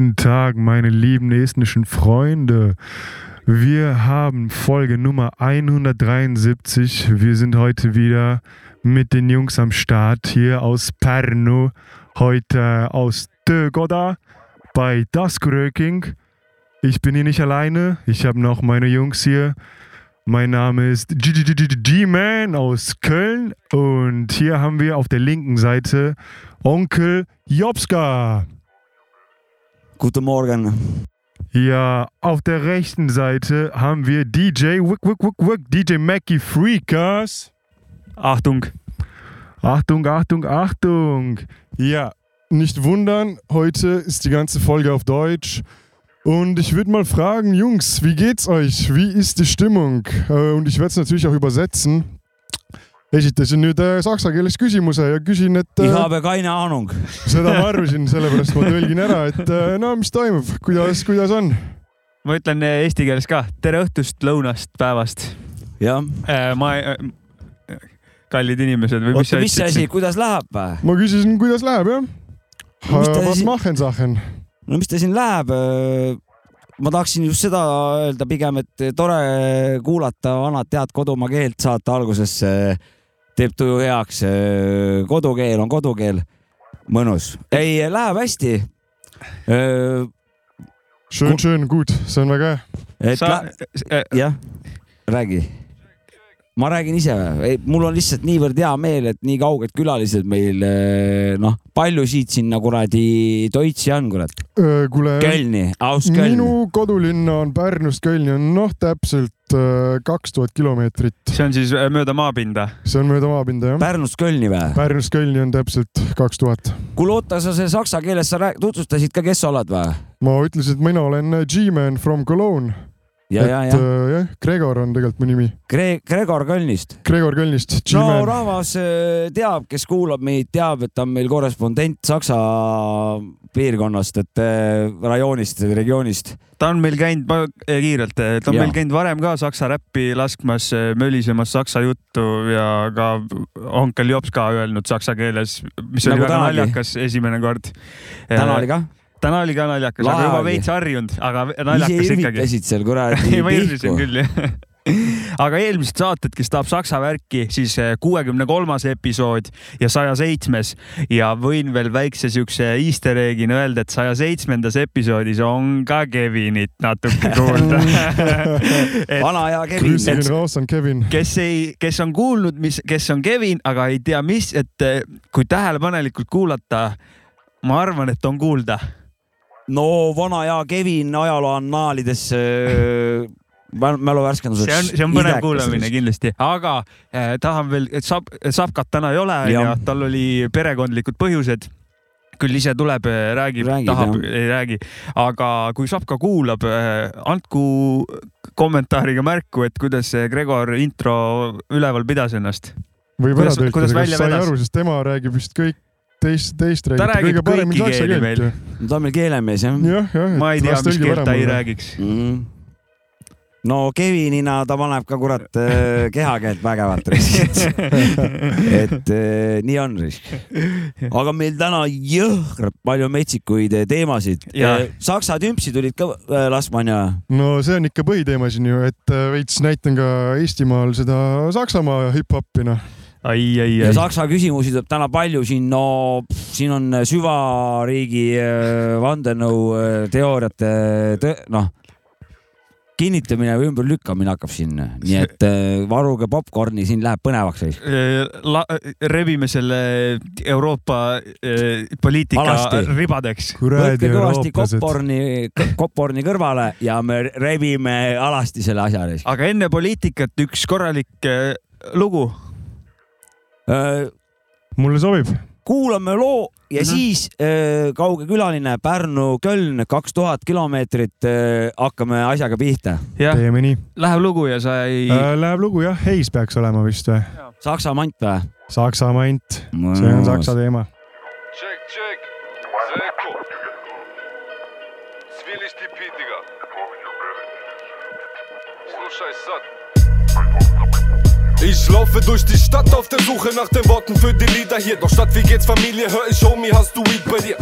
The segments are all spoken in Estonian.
Guten Tag, meine lieben estnischen Freunde. Wir haben Folge Nummer 173. Wir sind heute wieder mit den Jungs am Start hier aus Pärnu. Heute aus Töökoda bei Taskuröking. Ich bin hier nicht alleine. Ich habe noch meine Jungs hier. Mein Name ist G-Man aus Köln und hier haben wir auf der linken Seite Onkel Jobska. Guten Morgen. Ja, auf der rechten Seite haben wir DJ Wick Wick Wick Wick, DJ Mackie Freakers. Achtung. Achtung, Achtung, Achtung. Ja, nicht wundern, heute ist die ganze Folge auf Deutsch. Und ich würde mal fragen, Jungs, wie geht's euch? Wie ist die Stimmung? Äh, Und ich werde es natürlich auch übersetzen. Esitasin nüüd äh, saksa keeles küsimuse ja küsin, et äh, seda ma arvasin, sellepärast ma tõlgin ära, et äh, no mis toimub, kuidas, kuidas on? ma ütlen eesti keeles ka tere õhtust, lõunast, päevast. jah. ma, kallid inimesed või mis oota, mis asi, kuidas läheb? ma küsisin, kuidas läheb jah No mis ta Was machen Sachen? no mis ta siin läheb? ma tahaksin just seda öelda pigem, et tore kuulata vanat head kodumaa keelt saate algusesse. Teeb tuju heaks. kodukeel on kodukeel. mõnus. ei, läheb hästi. Schön, schön, gut, see on väga hea. jah, räägi. Ma räägin ise mul on lihtsalt niivõrd hea meel, et nii kauged külalised meil, noh, palju siit sinna kuradi Deutsche on, kurat. kuule, Kölni, aus Köln. minu kodulinna on Pärnust Kölni on noh, täpselt kaks tuhat kilomeetrit. see on siis eh, mööda maapinda. see on mööda maapinda jah. Pärnust Kölni või? Pärnust Kölni on täpselt kaks tuhat. kuule, oota, sa see saksa keeles sa rääk- tutvustasid ka, kes sa oled või? ma ütlesin, et mina olen G-Man from Cologne. ja, ja, et ja. äh, jah, Gregor on tegelikult mu nimi. Gre-, Gregor Kölnist. Gregor Kölnist, no rahvas äh, teab, kes kuulab meid, teab, et ta on meil korrespondent Saksa piirkonnast, et äh, rajoonist, regioonist. ta on meil käinud, ma kiirelt, ta on Jaa. meil käinud varem ka saksa räppi laskmas, mölisemas saksa juttu ja ka onkel Jops ka öelnud saksa keeles, mis oli Nagu väga tänagi. naljakas esimene kord. täna oli ka. Täna oli ka naljakas, aga juba veits harjunud, aga ise naljakas ikkagi. üritasid seal kuradi ei, ma pihku. küll jah. aga eelmised saated, kes tahab saksa värki, siis kuuekümne kolmas episood ja saja seitsmes ja võin veel väikse siukse easter egg'ina öelda, et saja seitsmendas episoodis on ka Kevinit natuke kuulda vana hea Kevin. Grüße raus on Kevin. kes ei, kes on kuulnud, mis, kes on Kevin, aga ei tea, mis, et eh, kui tähelepanelikult kuulata, ma arvan, et on kuulda. No vana hea Kevin ajaloo annaalides äh, mäl- mäluvärskenduseks. see on, see on põnev kuulamine. kindlasti, aga eh, tahan veel, et Sab-, Sapkat täna ei ole, onju, tal oli perekondlikud põhjused küll ise tuleb, räägib, Räägib, tahab, ei räägi, aga kui Sapka kuulab, andku kommentaariga märku, et kuidas see Gregor intro üleval pidas ennast. võib ära tõlkida, välja kas sai aru, sest tema räägib vist kõik teist, teist Ta räägib räägib kõige paremini kõiki keeli keelt meil. ta on meil keelemees jah jah, jah. ma ei tea, mis keelt ta ei. räägiks. mm.. no Kevinina ta paneb ka kurat äh, kehakeelt vägevat et äh, nii on risk. aga meil täna jõhkralt palju metsikuid äh, teemasid. Saksa tümpsi tulid ka äh, laskma onju. no see on ikka põhiteema siin ju, et veits näitan ka Eestimaal seda Saksamaa hip-hopi noh. ai, ai, ja ai. Saksa küsimusi tuleb täna palju siin, no pff, siin on süvariigi äh, vandenõu äh, teooriate tõ- noh, kinnitamine või ümberlükkamine hakkab siin, nii et äh, varuge popkorni, siin läheb põnevaks. Rebime selle Euroopa poliitika Alasti. ribadeks. võtke kõvasti kopporni, kopporni kõrvale ja me rebime alasti selle asja ees. aga enne poliitikat üks korralik lugu. Mulle sobib. kuulame loo ja Mhm. siis äh, kauge külaline Pärnu-Köln, kaks tuhat kilomeetrit äh,, hakkame asjaga pihta. teeme nii läheb lugu ja sa ei äh,. Läheb lugu jah, Heis peaks olema vist või? Saksa mant või? Saksa mant, see on saksa teema. Ich laufe durch die Stadt auf der Suche nach den Worten für die Lieder hier. Doch statt wie geht's Familie, hör ich, Homie, hast du Weed bei dir?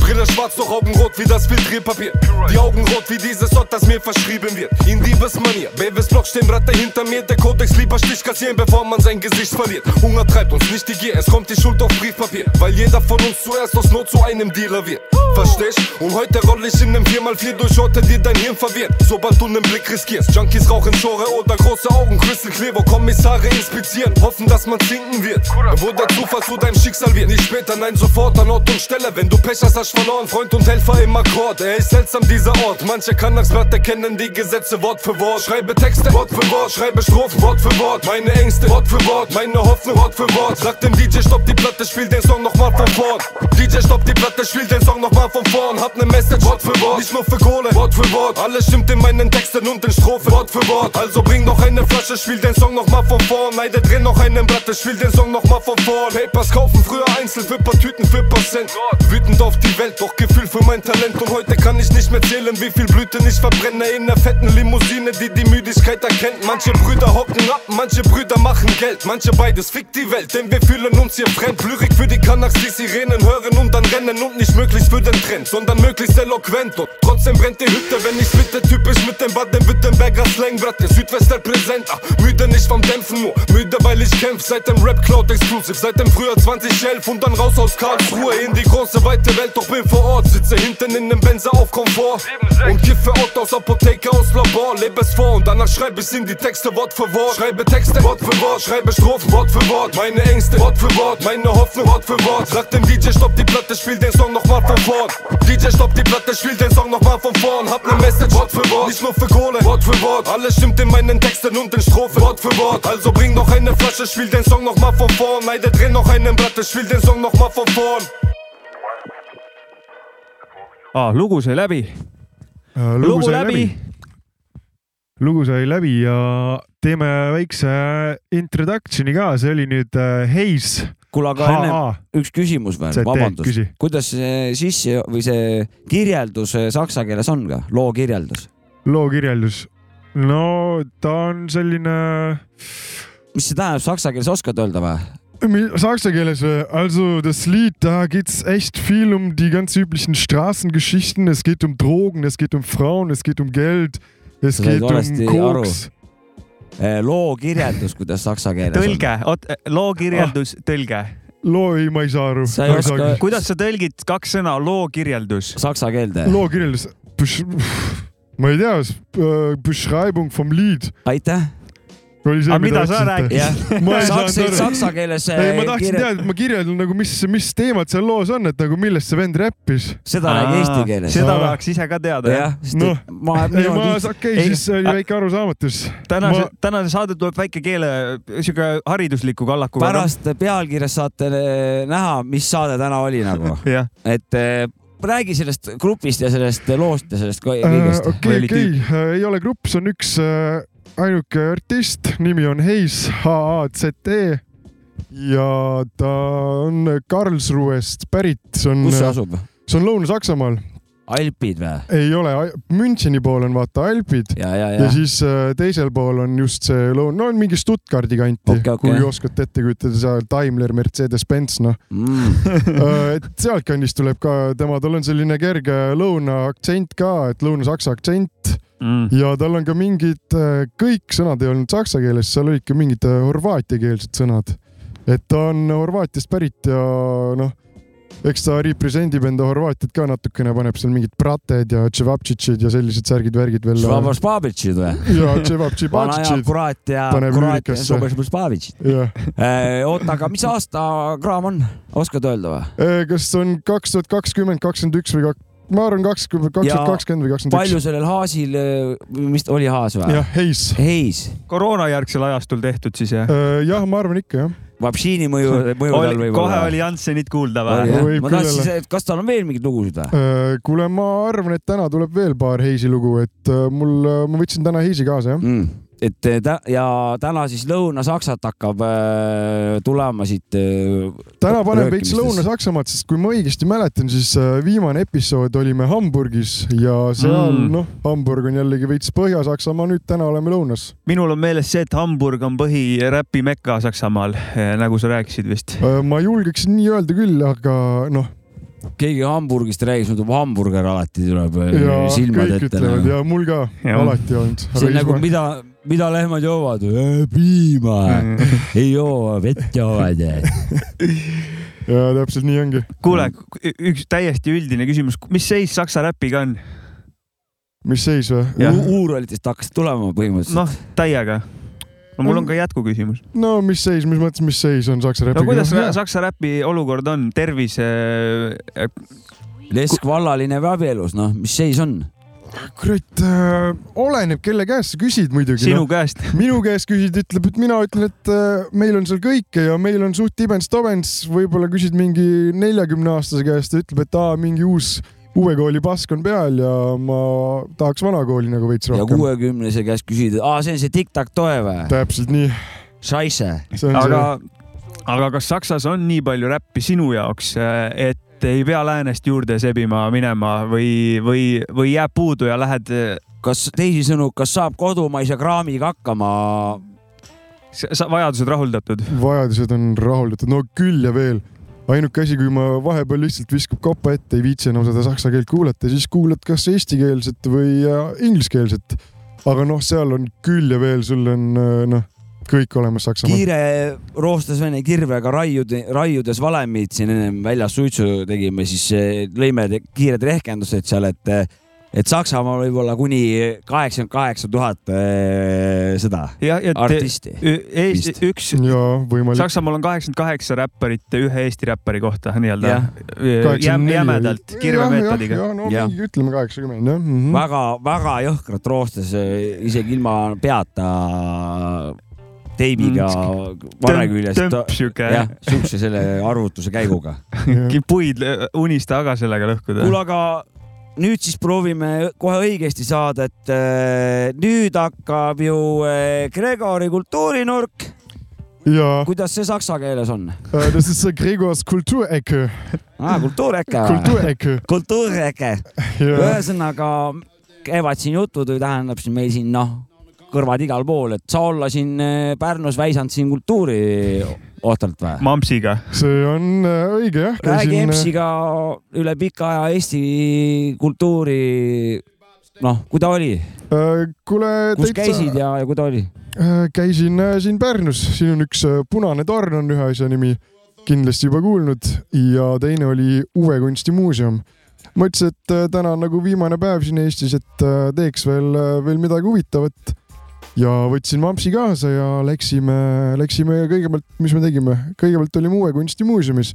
Brille schwarz, doch Augenrot wie das Filtrierpapier. Die Augen rot wie dieses Ort, das mir verschrieben wird. In Diebesmanier, Babys Block stehen Ratte hinter mir. Der Kodex lieber Stich kassieren, bevor man sein Gesicht verliert. Hunger treibt uns nicht die Gier, es kommt die Schuld auf Briefpapier. Weil jeder von uns zuerst aus Not zu einem Dealer wird. Verstehst? Und heute roll ich in nem 4x4 durch Orte, die dein Hirn verwirrt. Sobald du nen Blick riskierst. Junkies rauchen Schore oder große Augen, Crystal Clear, wo Kommissare inspizieren. Hoffen, dass man sinken wird. Wo der Zufall zu deinem Schicksal wird. Nicht später, nein, sofort an Ort und Stelle. Wenn du Pech hast, hast verloren. Freund und Helfer im Akkord. Er ist seltsam, dieser Ort. Manche Kanaksblatter kennen die Gesetze Wort für Wort. Schreibe Texte, Wort für Wort. Schreibe Strophen, Wort für Wort. Meine Ängste, Wort für Wort. Meine Hoffnung, Wort für Wort. Sag dem DJ, stopp die Platte, spiel den Song nochmal von vorn. DJ, stopp die Platte, spiel den Song nochmal von vorn. Hab ne Message, Wort für Wort. Nicht nur für Kohle, Wort für Wort. Alles stimmt in meinen Texten und in Strophen, Wort für Wort. Also bring noch eine Flasche, spiel den Song nochmal von vorn. Neide, dreh noch einen Blatt, spiel den Song nochmal von vorn. Papers kaufen früher einzeln für paar Tüten, für paar Cent. Wütend auf die Welt, doch Gefühl für mein Talent. Und heute kann ich nicht mehr zählen, wie viel Blüten ich verbrenne. In der fetten Limousine, die die Müdigkeit erkennt. Manche Brüder hocken ab, manche Brüder machen Geld. Manche beides fickt die Welt, denn wir fühlen uns hier fremd. Lyrik für die Kanaks, die Sirenen hören und dann rennen. Und nicht möglichst für den Trend, sondern möglichst eloquent. Und trotzdem brennt die Hütte, wenn ich bitte typisch mit dem Baden-Württemberger Slang, Bratte. Südwester präsent, ah, müde nicht vom Dämpfen, nur müde, weil ich kämpf. Seit dem Rap Cloud Exclusive, seit dem Frühjahr 2011 und dann raus aus Karlsruhe in die große weite Welt. Doch bin vor Ort, sitze hinten in nem Benzer auf Komfort und kiffe Ott aus Apotheke, aus Labor. Lebe es vor und danach schreibe ich in die Texte Wort für Wort. Schreibe Texte Wort für Wort, schreibe Strophen Wort für Wort. Meine Ängste Wort für Wort, meine Hoffnung Wort für Wort. Sag dem DJ, stopp die Platte, spiel den Song nochmal von vorn. DJ, stopp die Platte, spiel den Song nochmal von vorn. Hab ne Message Wort für Wort, nicht nur für Kohle Wort für Wort. Alles stimmt in meinen Texten und in Strophen Wort für Wort. Also bring noch eine Flasche, spiel den Song nochmal von vorn. Neide, dreh noch einen Blatt, spiel den Song nochmal von vorn. ah, lugu sai läbi. lugu lugu sai läbi läbi., lugu sai läbi ja teeme väikse introduction'i ka, see oli nüüd äh, Hayes. kuule, aga enne üks küsimus veel, vabandust. küsi. kuidas see sisse või see kirjeldus eh, saksa keeles on ka, loo kirjeldus? loo kirjeldus. No ta on selline mis see tähendab saksa keeles, oskad öelda või? Mi- Saksa keeles, äh, also das Lied, da geht's echt viel um die ganz üblichen Straßengeschichten. Es geht um Drogen, es geht um Frauen, es geht um Geld, es said geht um. Koks. Eh, loo kirjeldus, kuidas saksa keeles on? tõlge, oot, loo kirjeldus, tõlge. loo ei, ma ei saa aru. Sa ei oska- kuidas sa tõlgid kaks sõna, loo kirjeldus? saksa keelde? loo kirjeldus, ma ei tea, beschreibung vom Lied aitäh. oli see, aga mida sa rääkisid? ma ei saksa, keeles ei, ma eh, tahtsin kirjel- teada, ma kirjeldan nagu, mis, mis teemad seal loos on, et nagu millest see vend räppis. seda räägi eesti keeles. seda tahaks ise ka teada, jah. jah, sest Noh. et ma, ei, ma, okei siis oli ä- väike arusaamatus. tänase Ma-, tänane saade tuleb väike keele, sihuke haridusliku kallakuga. pärast pealkirjas saate eh, näha, mis saade täna oli nagu, et eh, räägi sellest grupist ja sellest loost ja sellest kõ- Äh, kõigest. okei, oli okei, ei ole grupp, see on üks äh, ainuke artist, nimi on Hayes, H-A-Z-E. ja ta on Karlsruhest pärit, see on, kus see see asub? on Lõuna-Saksamaal, Alpid või? ei ole, Müncheni pool on vaata Alpid ja, ja, ja ja. siis äh, teisel pool on just see lõun-, no mingi Stuttgardi kanti Okei, okei. kui oskate ette kujutada, seal Daimler, Mercedes-Benz, noh. Mm. et sealtkandist tuleb ka tema, tal on selline kerge lõuna aktsent ka, et lõuna-saksa aktsent Mm. ja tal on ka mingid, kõik sõnad ei olnud saksa keeles, seal olid ka mingid äh, horvaatiakeelsed sõnad. et ta on Horvaatiast pärit ja noh, eks ta represendib enda Horvaatiat ka natukene, paneb seal mingid prated ja tševaptšitšid ja sellised särgid-värgid veel. Švabor Spavitšid või? ja vana hea tševaptšipatšitšid, kurat ja kurat ja Spavitšid. jah. oota, aga mis aasta kraam on, oskad öelda või? kas on kaks tuhat kakskümmend, kakskümmend üks või kak-, ma arvan, kakskümmend, kaks tuhat kakskümmend või kakskümmend palju üks. sellel haasil, mis ta oli haas või? jah, Heis. Heis, koroonajärgsel ajastul tehtud siis jah? jah, ma arvan ikka jah. Vapšiini mõju, mõju tal kohe võib-olla. oli Jansenit kuulda või? ma tahtsin et kas tal on veel mingeid lugusid või? kuule, ma arvan, et täna tuleb veel paar Heisi lugu, et äh, mul, ma võtsin täna Heisi kaasa jah. Mm. Et tä- ja täna siis Lõuna-Saksat hakkab äh, tulema siit äh, täna paneme veits. Lõuna-Saksamaad, sest kui ma õigesti mäletan, siis äh, viimane episood olime Hamburgis ja seal Mm. noh, Hamburg on jällegi veits Põhja-Saksamaa, nüüd täna oleme lõunas. minul on meeles see, et Hamburg on põhiräpi mekka Saksamaal, nagu sa rääkisid vist. Ma julgeks nii öelda küll, aga noh, keegi Hamburgist räägib, siis tuleb hamburger alati tuleb äh, ja silmade kõik ette. ütlevad ja mul ka Jah. alati olnud. see on nagu, mida, mida lehmad joovad? piima, ei joo, vett joovad. ja täpselt nii ongi. kuule, üks täiesti üldine küsimus, mis seis saksa räpiga on? mis seis või? Jah. Uuralitest hakkasid tulema põhimõtteliselt. noh, täiega. No mul on ka jätkuküsimus. no mis seis, mis mõttes, mis seis on saksa no räpiga? kuidas saksa räpi olukord on, tervis äh,? Lesk vallaline või abielus, noh, mis seis on? kurat äh,, oleneb, kelle käest sa küsid muidugi. sinu käest. minu käest küsid, ütleb, et mina ütlen, et äh, meil on seal kõike ja meil on suht tibens-tobens, võib-olla küsid mingi neljakümne aastase käest ja ütleb, et aa, mingi uus uue kooli pask on peal ja ma tahaks vana kooli nagu veits ja rohkem. kuuekümnese käest küsid, aa, see on see tic-tac-toe või? täpselt nii, Scheisse. aga aga kas Saksas on nii palju räppi sinu jaoks, et ei pea läänest juurde sebima minema või, või, või jääb puudu ja lähed, kas teisisõnu, kas saab kodumaise kraamiga hakkama? vajadused rahuldatud? vajadused on rahuldatud, no küll ja veel. Ainuke asi, kui ma vahepeal lihtsalt viskab kopa ette, ei viitsi enam seda saksa keelt kuulata, siis kuulad kas eestikeelset või äh, ingliskeelset. aga noh, seal on küll ja veel, sul on äh, noh, kõik olemas Saksamaal. kiire roostes vene kirvega raiud, raiudes valemid siin ennem väljas suitsu tegime, siis eh, lõime kiired rehkendused seal, et, et Saksamaal võib olla kuni kaheksakümmend kaheksa tuhat eh, seda ja, ja artisti. Eesti, vist. üks, ja. Saksamaal on kaheksakümmend kaheksa räpparit ühe Eesti räppari kohta nii-öelda jäm, jämedalt kirvemeetodiga. ja no mingi ütleme kaheksakümmend jah mm. -hmm. väga-väga jõhkrat roostes, isegi ilma peata teibiga varre küljes. tömp sihuke jah, siukse selle arvutuse käiguga. puid unista aga sellega lõhkuda. kuule, aga nüüd siis proovime kohe õigesti saada, et äh, nüüd hakkab ju äh, Gregori kultuurinurk. ja kuidas see saksa keeles on äh, das ist Gregors Kulturecke, ah,? kultuuräke või? Kulturecke. kultuuräke. ühesõnaga käivad siin jutud või tähendab siin meil siin noh, kõrvad igal pool, et sa olla siin Pärnus väisanud siin kultuuri ohtralt või? mampsiga. see on äh, õige jah. räägi EMS-iga üle pika aja Eesti kultuuri, noh, kui ta oli, kuule, kus käisid ja, ja kui ta oli? käisin äh, siin Pärnus, siin on üks äh, Punane torn on ühe asja nimi, kindlasti juba kuulnud ja teine oli Uue Kunstimuuseum. mõtlesin, et äh, täna on nagu viimane päev siin Eestis, et äh, teeks veel, veel midagi huvitavat ja võtsin mampsi kaasa ja läksime, läksime kõigepealt, mis me tegime, kõigepealt olime Uue Kunstimuuseumis.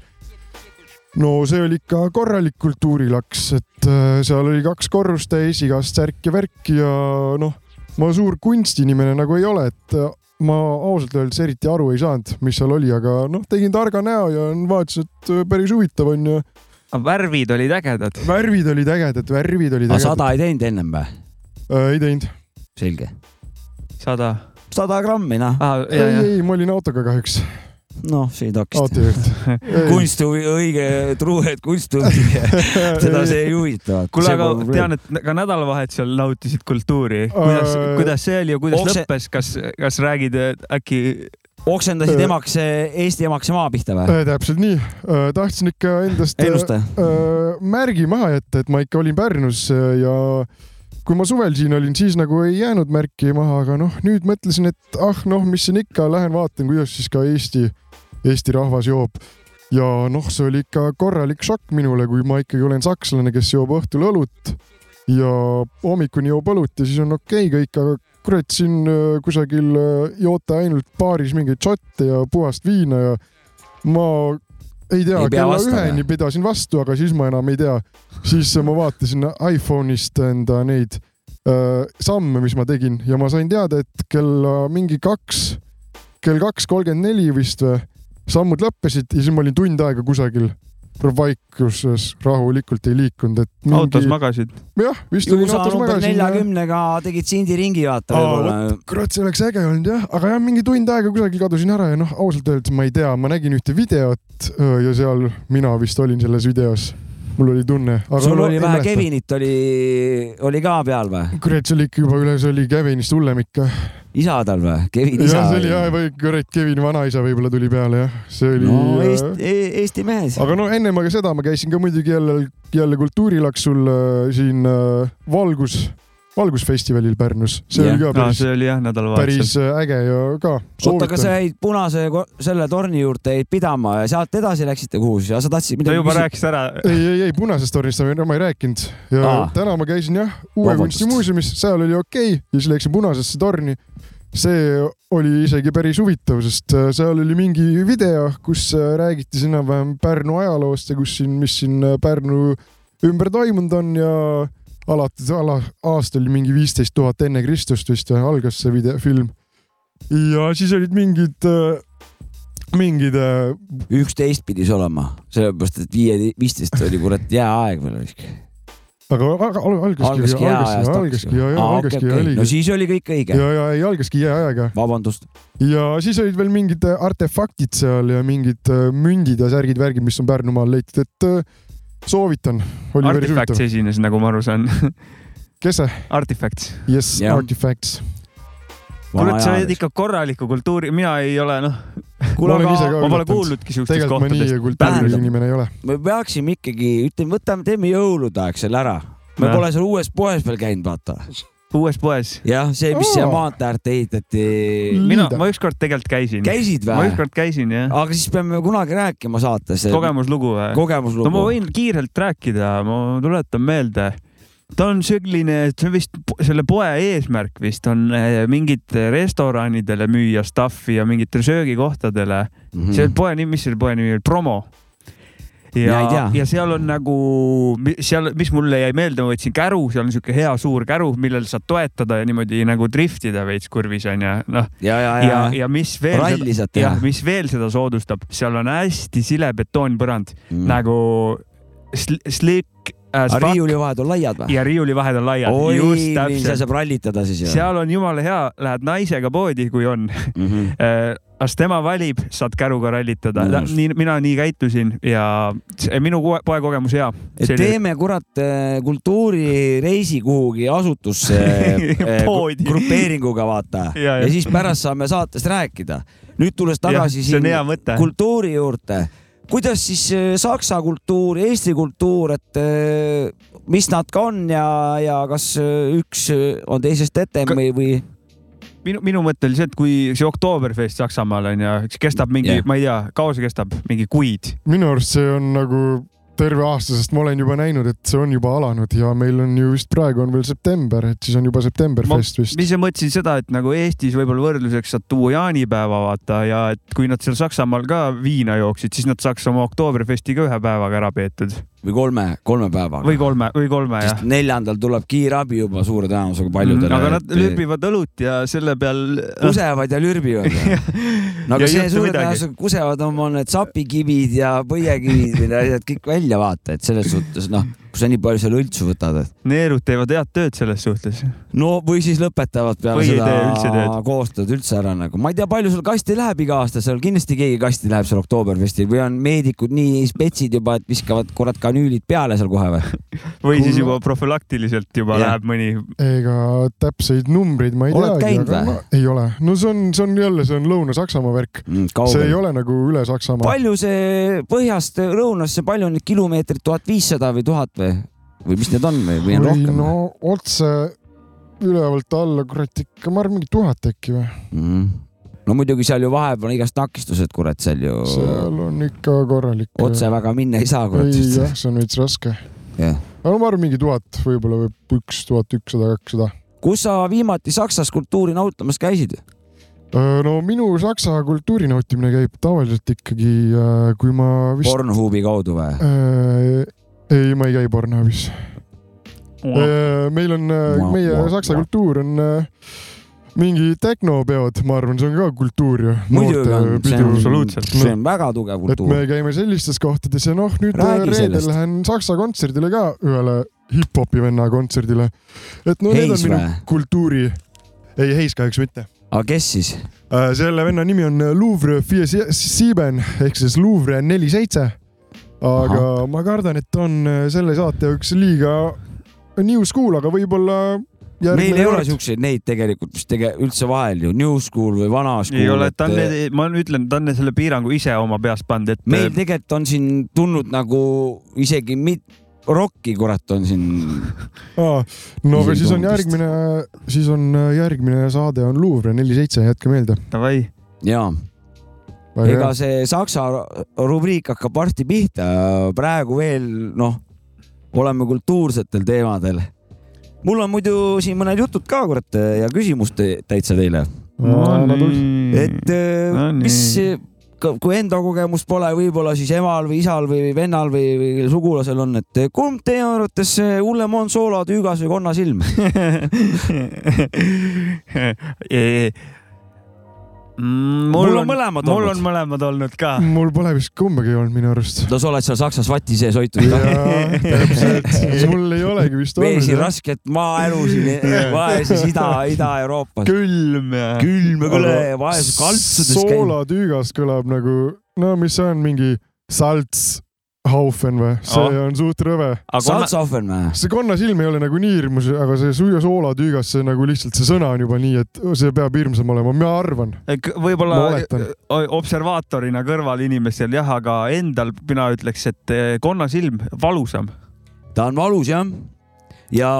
no see oli ikka korralik kultuurilaks, et äh, seal oli kaks korrust täis igast särk ja värk ja noh, ma suur kunstinimene nagu ei ole, et äh, ma ausalt öeldes eriti aru ei saanud, mis seal oli, aga noh, tegin targa näo ja vaatasin, et äh, päris huvitav on ja värvid olid ägedad. värvid olid ägedad, värvid olid ägedad. sada ei teinud ennem või? ei teinud, selge. Sada sada grammi, noh, ah,. ei, ei, ma olin autoga kahjuks, noh, see ei takista. autojuht. kunsthuvi, õige, truu, et kunsthuvi, seda see ei huvita. kuule, aga tean, et ka nädalavahetusel nautisid kultuuri. kuidas Äh,, kuidas see oli ja kuidas okse- lõppes, kas, kas räägid et äkki oksendasid Äh. emaks, Eesti emaks maa pihta või? Äh, täpselt nii, tahtsin ikka endast äh, ennusta. äh, märgi maha jätta, et ma ikka olin Pärnus äh, ja kui ma suvel siin olin, siis nagu ei jäänud märki maha, aga noh, nüüd mõtlesin, et ah noh, mis siin ikka, lähen vaatan, kuidas siis ka Eesti, Eesti rahvas joob. ja noh, see oli ikka korralik šokk minule, kui ma ikkagi olen sakslane, kes joob õhtul õlut ja hommikuni joob õlut ja siis on okei okay kõik, aga kurat siin äh, kusagil äh, joote ainult baaris mingeid šotte ja puhast viina ja ma ei tea kella üheni pidasin vastu, aga siis ma enam ei tea. Siis ma vaatasin iPhone'ist enda neid äh, samme, mis ma tegin ja ma sain teada, et kella mingi kaks, kell kaks kolmkümmend neli vist või, sammud lõppesid ja siis ma olin tund aega kusagil vaikuses rahulikult ei liikunud, et mingi... autos magasid. jah, vist olin autos magasin. neljakümnega tegid Sindi ringi vaata kurat, see oleks äge olnud jah, aga jah, mingi tund aega kusagil kadusin ära ja noh, ausalt öeldes ma ei tea, ma nägin ühte videot öö, ja seal mina vist olin selles videos. Mul oli tunne. sul oli vähe. Kevinit oli, oli ka peal või? kurat, see oli ikka juba üle, see oli Kevinist hullem ikka. isa tal või? Kevin isa jah, see oli jah, või kurat, Kevini vanaisa võib-olla tuli peale jah, see oli no Eesti, Eesti mees. aga no ennem aga seda ma käisin ka muidugi jälle, jälle kultuurilaksul äh, siin äh, Valgus, Valgusfestivalil Pärnus, see Jah. oli ka päris, see oli jah päris nädalavahetusel. äh, äge ja ka. oota, aga sa jäid punase selle torni juurde jäid pidama ja sealt edasi läksite kuhu siis? sa tahtsid ta midagi juba rääkis ära. ei, ei, ei punasest tornist ma ma ei rääkinud ja Aa. Täna ma käisin jah, Uue. Kunstimuuseumis, seal oli okei okay, ja siis läksin punasesse torni. see oli isegi päris huvitav, sest äh, seal oli mingi video, kus äh, räägiti enam-vähem Pärnu ajaloost ja kus siin, mis siin Pärnu ümber toimunud on ja alates ala, aasta oli mingi viisteist tuhat enne Kristust vist või algas see video, film. ja siis olid mingid, mingid äh, üksteist pidi see olema, sellepärast et viie, viisteist oli kurat jääaeg veel vist. aga aga al- algaski, algaski algaski algaski ja no oligi. siis oli kõik õige. ja, ja ei algaski jääajaga vabandust. ja siis olid veel mingid äh, artefaktid seal ja mingid äh, mündid ja särgid-värgid, mis on Pärnumaal leitud, et äh, soovitan. Artifacts esines, nagu ma aru saan. kes see? Artifacts. Yes, Jah. Artifacts. kurat, sa oled ikka korralikku kultuuri, mina ei ole noh, kuule, aga ma pole kuulnudki siuksest tegelikult ma nii kohtadest. kultuuriline Tähendab- inimene ei ole. me peaksime ikkagi, ütleme, võtame, teeme jõulude aeg selle ära. me Jah. pole seal uues poes veel käinud, vaata. Uues poes. jah, see, mis siia maantee äärde ehitati. mina Liida., ma ükskord tegelikult käisin. käisid ma või? ükskord käisin jah. aga siis peame kunagi rääkima saates. kogemuslugu või? no ma kogemuslugu. võin kiirelt rääkida, ma tuletan meelde. ta on selline, see on vist selle poe eesmärk vist on eh, mingit restoranidele müüa stuff'i ja mingitele söögikohtadele. Mhm. see poe nimi, mis selle poe nimi oli, Promo. Ja ja seal on nagu, seal, mis mulle jäi meelde, ma võtsin käru, seal on siuke hea suur käru, millel saad toetada ja niimoodi nagu driftida veits kurvis onju, noh. ja, ja, ja ja, ja mis veel jah mis veel seda soodustab, seal on hästi sile betoonpõrand. Mm. nagu sl slick aga fuck riiulivahed on laiad või? ja riiulivahed on laiad. oi, just seal saab rallitada siis seal on jumala hea, lähed naisega poodi, kui on Mhm. las tema valib, saad käruga rallitada. Mõnus. nii, mina nii käitusin ja minu poe- poekogemus hea. teeme kurat eh, kultuurireisi kuhugi asutusse grupeeringuga vaata Ja, ja, ja. siis pärast saame saatest rääkida. nüüd tulles tagasi siin kultuuri juurde, kuidas siis eh, saksa kultuur, Eesti kultuur, et eh, mis nad ka on ja, ja kas eh, üks on teisest etem või, või minu, minu mõte oli see, et kui see Oktoberfest Saksamaal on ja see kestab mingi yeah., ma ei tea, kaua see kestab, mingi kuid. minu arust see on nagu terve aasta, sest ma olen juba näinud, et see on juba alanud ja meil on ju vist praegu on veel september, et siis on juba Septemberfest vist. ma mõtlesin seda, et nagu Eestis võib-olla võrdluseks saad tuua jaanipäeva vaata ja et kui nad seal Saksamaal ka viina jooksid, siis nad saaks oma Oktoberfesti ka ühe päevaga ära peetud või kolme, kolme päevaga või. kolme või kolme jah sest. neljandal tuleb kiirabi juba suure tõenäosusega paljudele. aga nad lürbivad õlut ja selle peal. kusevad ja lürbivad. no aga Ja see suure tõenäosusega kusevad oma need sapikivid ja põiekivid need asjad kõik välja vaata, et selles suhtes noh, kui sa nii palju seal õltsu võtad, et neerud teevad head tööd selles suhtes. no või siis lõpetavad peale Või üldse seda tööd. koostööd üldse ära nagu, ma ei tea, palju sul kasti läheb iga aasta, seal kindlasti keegi kasti läheb seal Oktoberfestil või on meedikud nii spetsid juba, et viskavad kurat kanüülid peale seal kohe või? või siis juba profülaktiliselt juba Jah. läheb mõni. ega täpseid numbreid ma ei Oled teagi, käinud aga või? ma, ei ole. no see on, see on jälle, see on Lõuna-Saksamaa värk, see ei ole nagu üle Saksamaa. palju see põhjast lõunasse, palju on neid kilomeetreid, tuhat viissada või tuhat või, või mis need on või, või on rohkem no otse ülevalt alla, kurat ikka, ma arvan mingi tuhat äkki või. mm.? no muidugi seal ju vahepeal on igast takistused, kurat, seal ju seal on ikka korralik. otse väga minna ei saa, kurat. ei jah, see on veits raske. jah. aga no ma arvan mingi tuhat, võib-olla või üks tuhat ükssada, kakssada. kus sa viimati Saksas kultuuri nautimas käisid? no minu saksa kultuuri nautimine käib tavaliselt ikkagi, kui ma vist. Pornhubi kaudu või? ei, ma ei käi Pornhubis. meil on, Mua, meie mua, saksa mua. kultuur on, mingi tehnopeod, ma arvan, see on ka kultuur ju. muidugi on, see on absoluutselt. see on väga tugev et kultuur me. käime sellistes kohtades ja noh, nüüd Räägi reedel sellest. lähen Saksa kontserdile ka ühele hip-hopi venna kontserdile. et no need Heis on minu või? kultuuri, ei Heis kahjuks mitte. aga kes siis? selle venna nimi on Louvre Vier Sieben ehk siis Louvre neli seitse. Aga Aha. ma kardan, et on selle saate jaoks liiga new school, aga võib-olla meil ei ole siukseid neid tegelikult vist tege- üldse vahel ju, new school või vana school. ei ole, ta on, ma ütlen, ta on selle piirangu ise oma peast pannud, et meil tegelikult on siin tulnud nagu isegi mit-, rokki kurat on siin. Aa, no aga siis on järgmine, siis on äh, järgmine saade on Louvre neli seitse, jätke meelde. davai, jaa, ega see saksa rubriik hakkab varsti pihta, praegu veel noh, oleme kultuursetel teemadel. mul on muidu siin mõned jutud ka kurat ja küsimus te- täitsa teile, et äh, No mis, kui enda kogemust pole, võib-olla siis emal või isal või vennal või, või sugulasel on, et kumb teie arvates hullem on soolotüügas või konnasilm? mul on mõlemad mul olnud. on mõlemad olnud ka. mul pole vist kumbagi olnud minu arust. no sa oled seal Saksas vati sees hoitud ka. jaa, täpselt, mul ei olegi vist veesi olnud. rasket maaelu siin vaeses Ida, Ida-Euroopas. külm ja. külm ja kõle ja vaesus kaltsudes soolatüügas kõlab nagu, no mis see on, mingi Salzhaufen või? see Oh. on suht rõve. Salzhofen või? see konnasilm ei ole nagu nii hirmus, aga see suia soolatüügas, see nagu lihtsalt see sõna on juba nii, et see peab hirmsam olema, ma arvan. võib-olla oletan. o- observaatorina kõrval inimestel jah, aga endal mina ütleks, et eh, konnasilm valusam. ta on valus jah. ja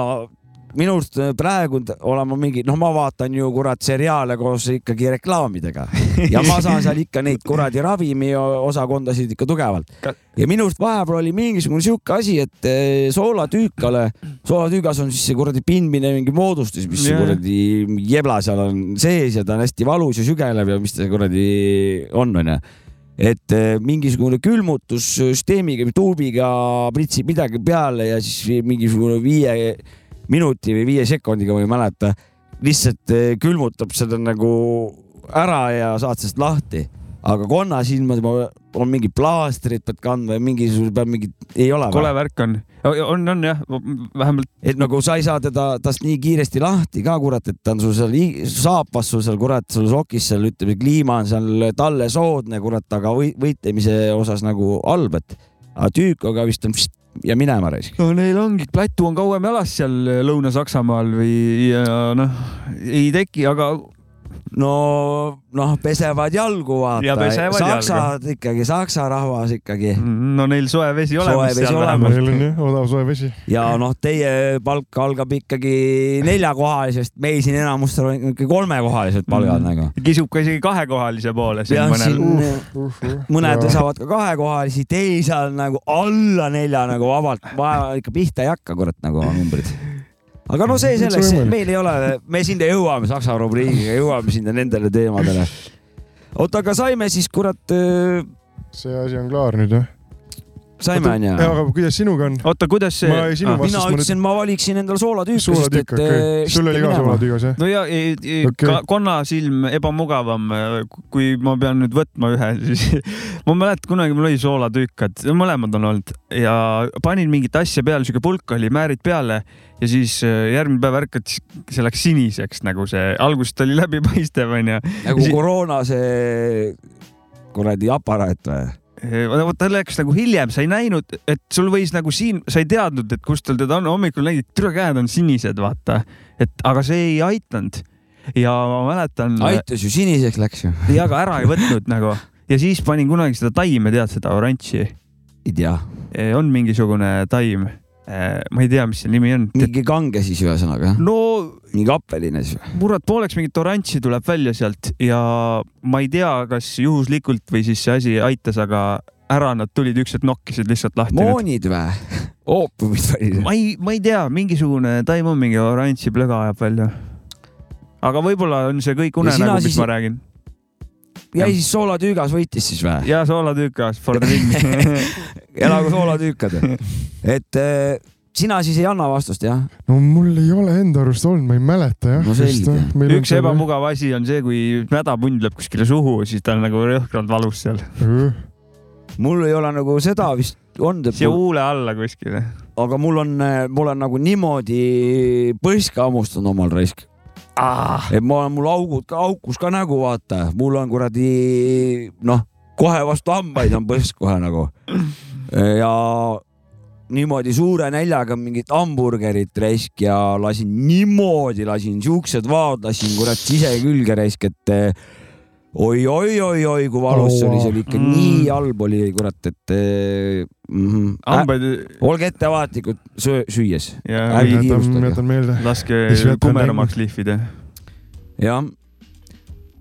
minu arust praegu olen ma mingi, noh, ma vaatan ju kurat seriaale koos ikkagi reklaamidega. Ja ma saan seal ikka neid kuradi ravimiosakondasid ikka tugevalt. Ja minu arust vahepeal oli mingisugune sihuke asi, et eh, soolatüükale, soolatüügas on siis see kuradi pindmine mingi moodustis, mis see Jah. kuradi jebla seal on sees ja ta on hästi valus ja sügelev ja mis ta kuradi on, onju et eh, mingisugune külmutussüsteemiga, tuubiga pritsib midagi peale ja siis mingisugune viie minuti või viie sekundiga, ma ei mäleta, lihtsalt eh, külmutab seda nagu ära ja saad sellest lahti. aga konnasilmad on mingi plaastrid pead kandma ja mingisugune peab mingi, ei ole kole värk on, on, on jah, vähemalt. Et nagu sa ei saa teda, tast nii kiiresti lahti ka kurat, et ta on sul seal saapas sul seal kurat, sul sokis seal ütleme, kliima on seal talle soodne kurat, aga või, võitlemise osas nagu halb, et. Aga tüükoga vist on pst, ja minema raisk. no neil ongi, plätu on kauem jalas seal Lõuna-Saksamaal või ja noh, ei teki, aga no noh, pesevad jalgu Ja vaata, pesevad saksad ikkagi, saksa rahvas ikkagi no neil soe vesi Soe olemas vesi seal olemas. meil on jah odav soe vesi. ja noh, teie palk algab ikkagi neljakohalisest, meil siin enamustel on ikkagi kolmekohalised palgad Mm. nagu. kisub ka isegi kahekohalise poole jah, mõnel. siin mõned Jaa. saavad ka kahekohalisi, teisal nagu alla nelja nagu vabalt, vaja ikka pihta ei hakka, kurat nagu numbrid. Aga no see selleks, meil ei ole, me sinna jõuame Saksa rubriigiga, jõuame sinna nendele teemadele. oota, aga saime siis kurat, see asi on klaar nüüd jah? Saime onju? aga kuidas sinuga on? oota, kuidas see Ma ei- sinu vastu- mina ütlesin, ma valiksin endale soolatüüpi, sest et okei. eh, sul oli ka soolatüügas jah? no ja ei, Okei. okay. konnasilm ebamugavam, kui ma pean nüüd võtma ühe, siis ma mäletan kunagi mul oli soolatükkad, mõlemad on olnud ja panin mingit asja peale, siuke pulk oli, määrid peale ja siis äh, järgmine päev ärkad, see läks siniseks nagu see, alguses oli läbipaistev onju. nagu koroona see kuradi aparaat või? Vot ta läks nagu hiljem, sa ei näinud, et sul võis nagu siin, sa ei teadnud, et kus tal teda on, hommikul nägid, türa käed on sinised, vaata, et aga see ei aidanud. ja ma mäletan. aitas ju, siniseks läks ju. ja aga ära ei võtnud nagu ja siis panin kunagi seda taime, tead seda oranži, ei tea, on mingisugune taim. Ma ei tea, mis see nimi on. mingi kange siis ühesõnaga, no mingi appeline siis või? kurat, pooleks mingit oranži tuleb välja sealt ja ma ei tea, kas juhuslikult või siis see asi aitas, aga ära nad tulid, ükskord nokkisid lihtsalt lahti. moonid või? oopumid või? ma ei, ma ei tea, mingisugune taim on mingi oranži plöga ajab välja. aga võib-olla on see kõik unenägu, mis siis- ma räägin. Jäi siis soolatüügas võitis siis või? ja soolatükas for the win. elagu soolatüükad. et eh, sina siis ei anna vastust jah? no mul ei ole enda arust olnud, ma ei mäleta jah. No selge. üks ebamugav asi on see, kui mädapund lööb kuskile suhu, siis ta on nagu rõhkralt valus seal, mul ei ole nagu seda vist olnud, siia huule alla kuskile. aga mul on, mul on nagu niimoodi põska hammustanud omal raisk. Et ma olen, mul augud aukus ka nägu, vaata, mul on kuradi noh, kohe vastu hambaid on põsk kohe nagu. ja niimoodi suure näljaga mingit hamburgerit raisk ja lasin niimoodi, lasin siuksed vaod, lasin kurat sise külge raisk, et oi-oi-oi-oi, kui valus see oli, see oli ikka Mm. nii halb oli, kurat, et eh, mm hambaid olge ettevaatlikud söö- süües, laske kumeramaks lihvida. jah.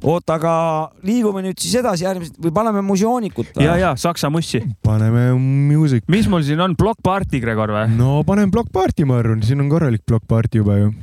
oota, aga liigume nüüd siis edasi järgmised või paneme museoonikut ja, ja Saksa mussi. paneme music. mis mul siin on, Block Party, Gregor või? no paneme Block Party, ma arvan, siin on korralik Block Party juba ju.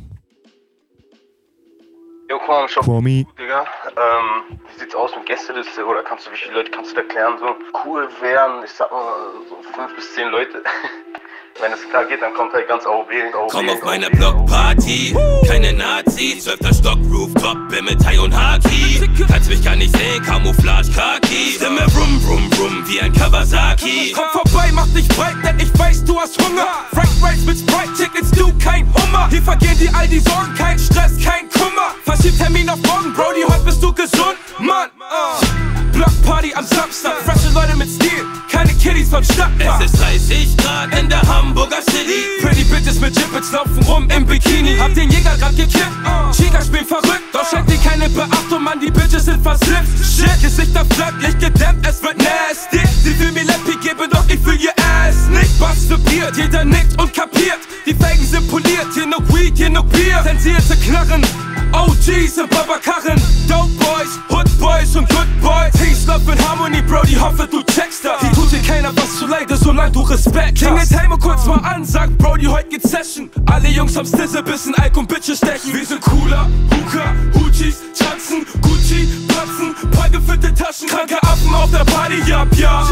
Jo, Quam, Shop, Quami, Digga. Ähm, wie sieht's aus mit Gästeliste oder kannst du, wie viele Leute kannst du da klären? So cool wären, ich sag mal, so fünf bis zehn Leute. Wenn es klar geht, dann kommt halt ganz AOB. AOB Komm auf meine Blockparty, keine Nazis, zwölfter Stock, Rooftop, bin mit Thai und Haki. Kannst mich gar nicht sehen, Camouflage, Khaki. Stimme rum, rum, rum, wie ein Kawasaki. Komm vorbei, mach dich breit, denn ich weiß, du hast Hunger. Frank Rice mit Sprite-Tickets, du kein Hummer. Hier vergehen dir all die Sorgen, kein Stress, kein Kummer. Verschieb Termin auf morgen, Brody, heute bist du gesund, Mann. Uh. Blockparty am Samstag, frische Leute mit Stil, keine Kiddies von Stadtpark. Es ist 30 Grad in der Hamburger City. Pretty Bitches mit Gibbets laufen rum im Bikini. Hab den Jäger grad gekippt, Chica spielen verrückt. Doch schenkt dir keine Beachtung, Mann, die Bitches sind versifft. Shit, Gesichter flirт, Licht gedämmt, es wird nasty. Sie will mir Leppi geben, doch ich fühl ihr Ass nicht. Was für Bier, jeder nickt und kapiert. Die Felgen sind poliert, hier noch Weed, hier noch Bier. Zensierte Knarren, OGs und Babakarren. Dope Boys, Hood Boys und Good Boys. Love and Harmony, Brody, hoffe du checkst das. Hier tut dir keiner was zu leide, solange du Respekt. Klingelt Helme kurz mal an, sagt Brody, heute geht's Session. Alle Jungs am Stisse, bisschen Alk und Bitches stechen. Wir sind cooler, Hooker, Hoochies, tanzen, Gucci, platzen, prallgefüllte Taschen, kranke Affen auf der Party, ja, ja.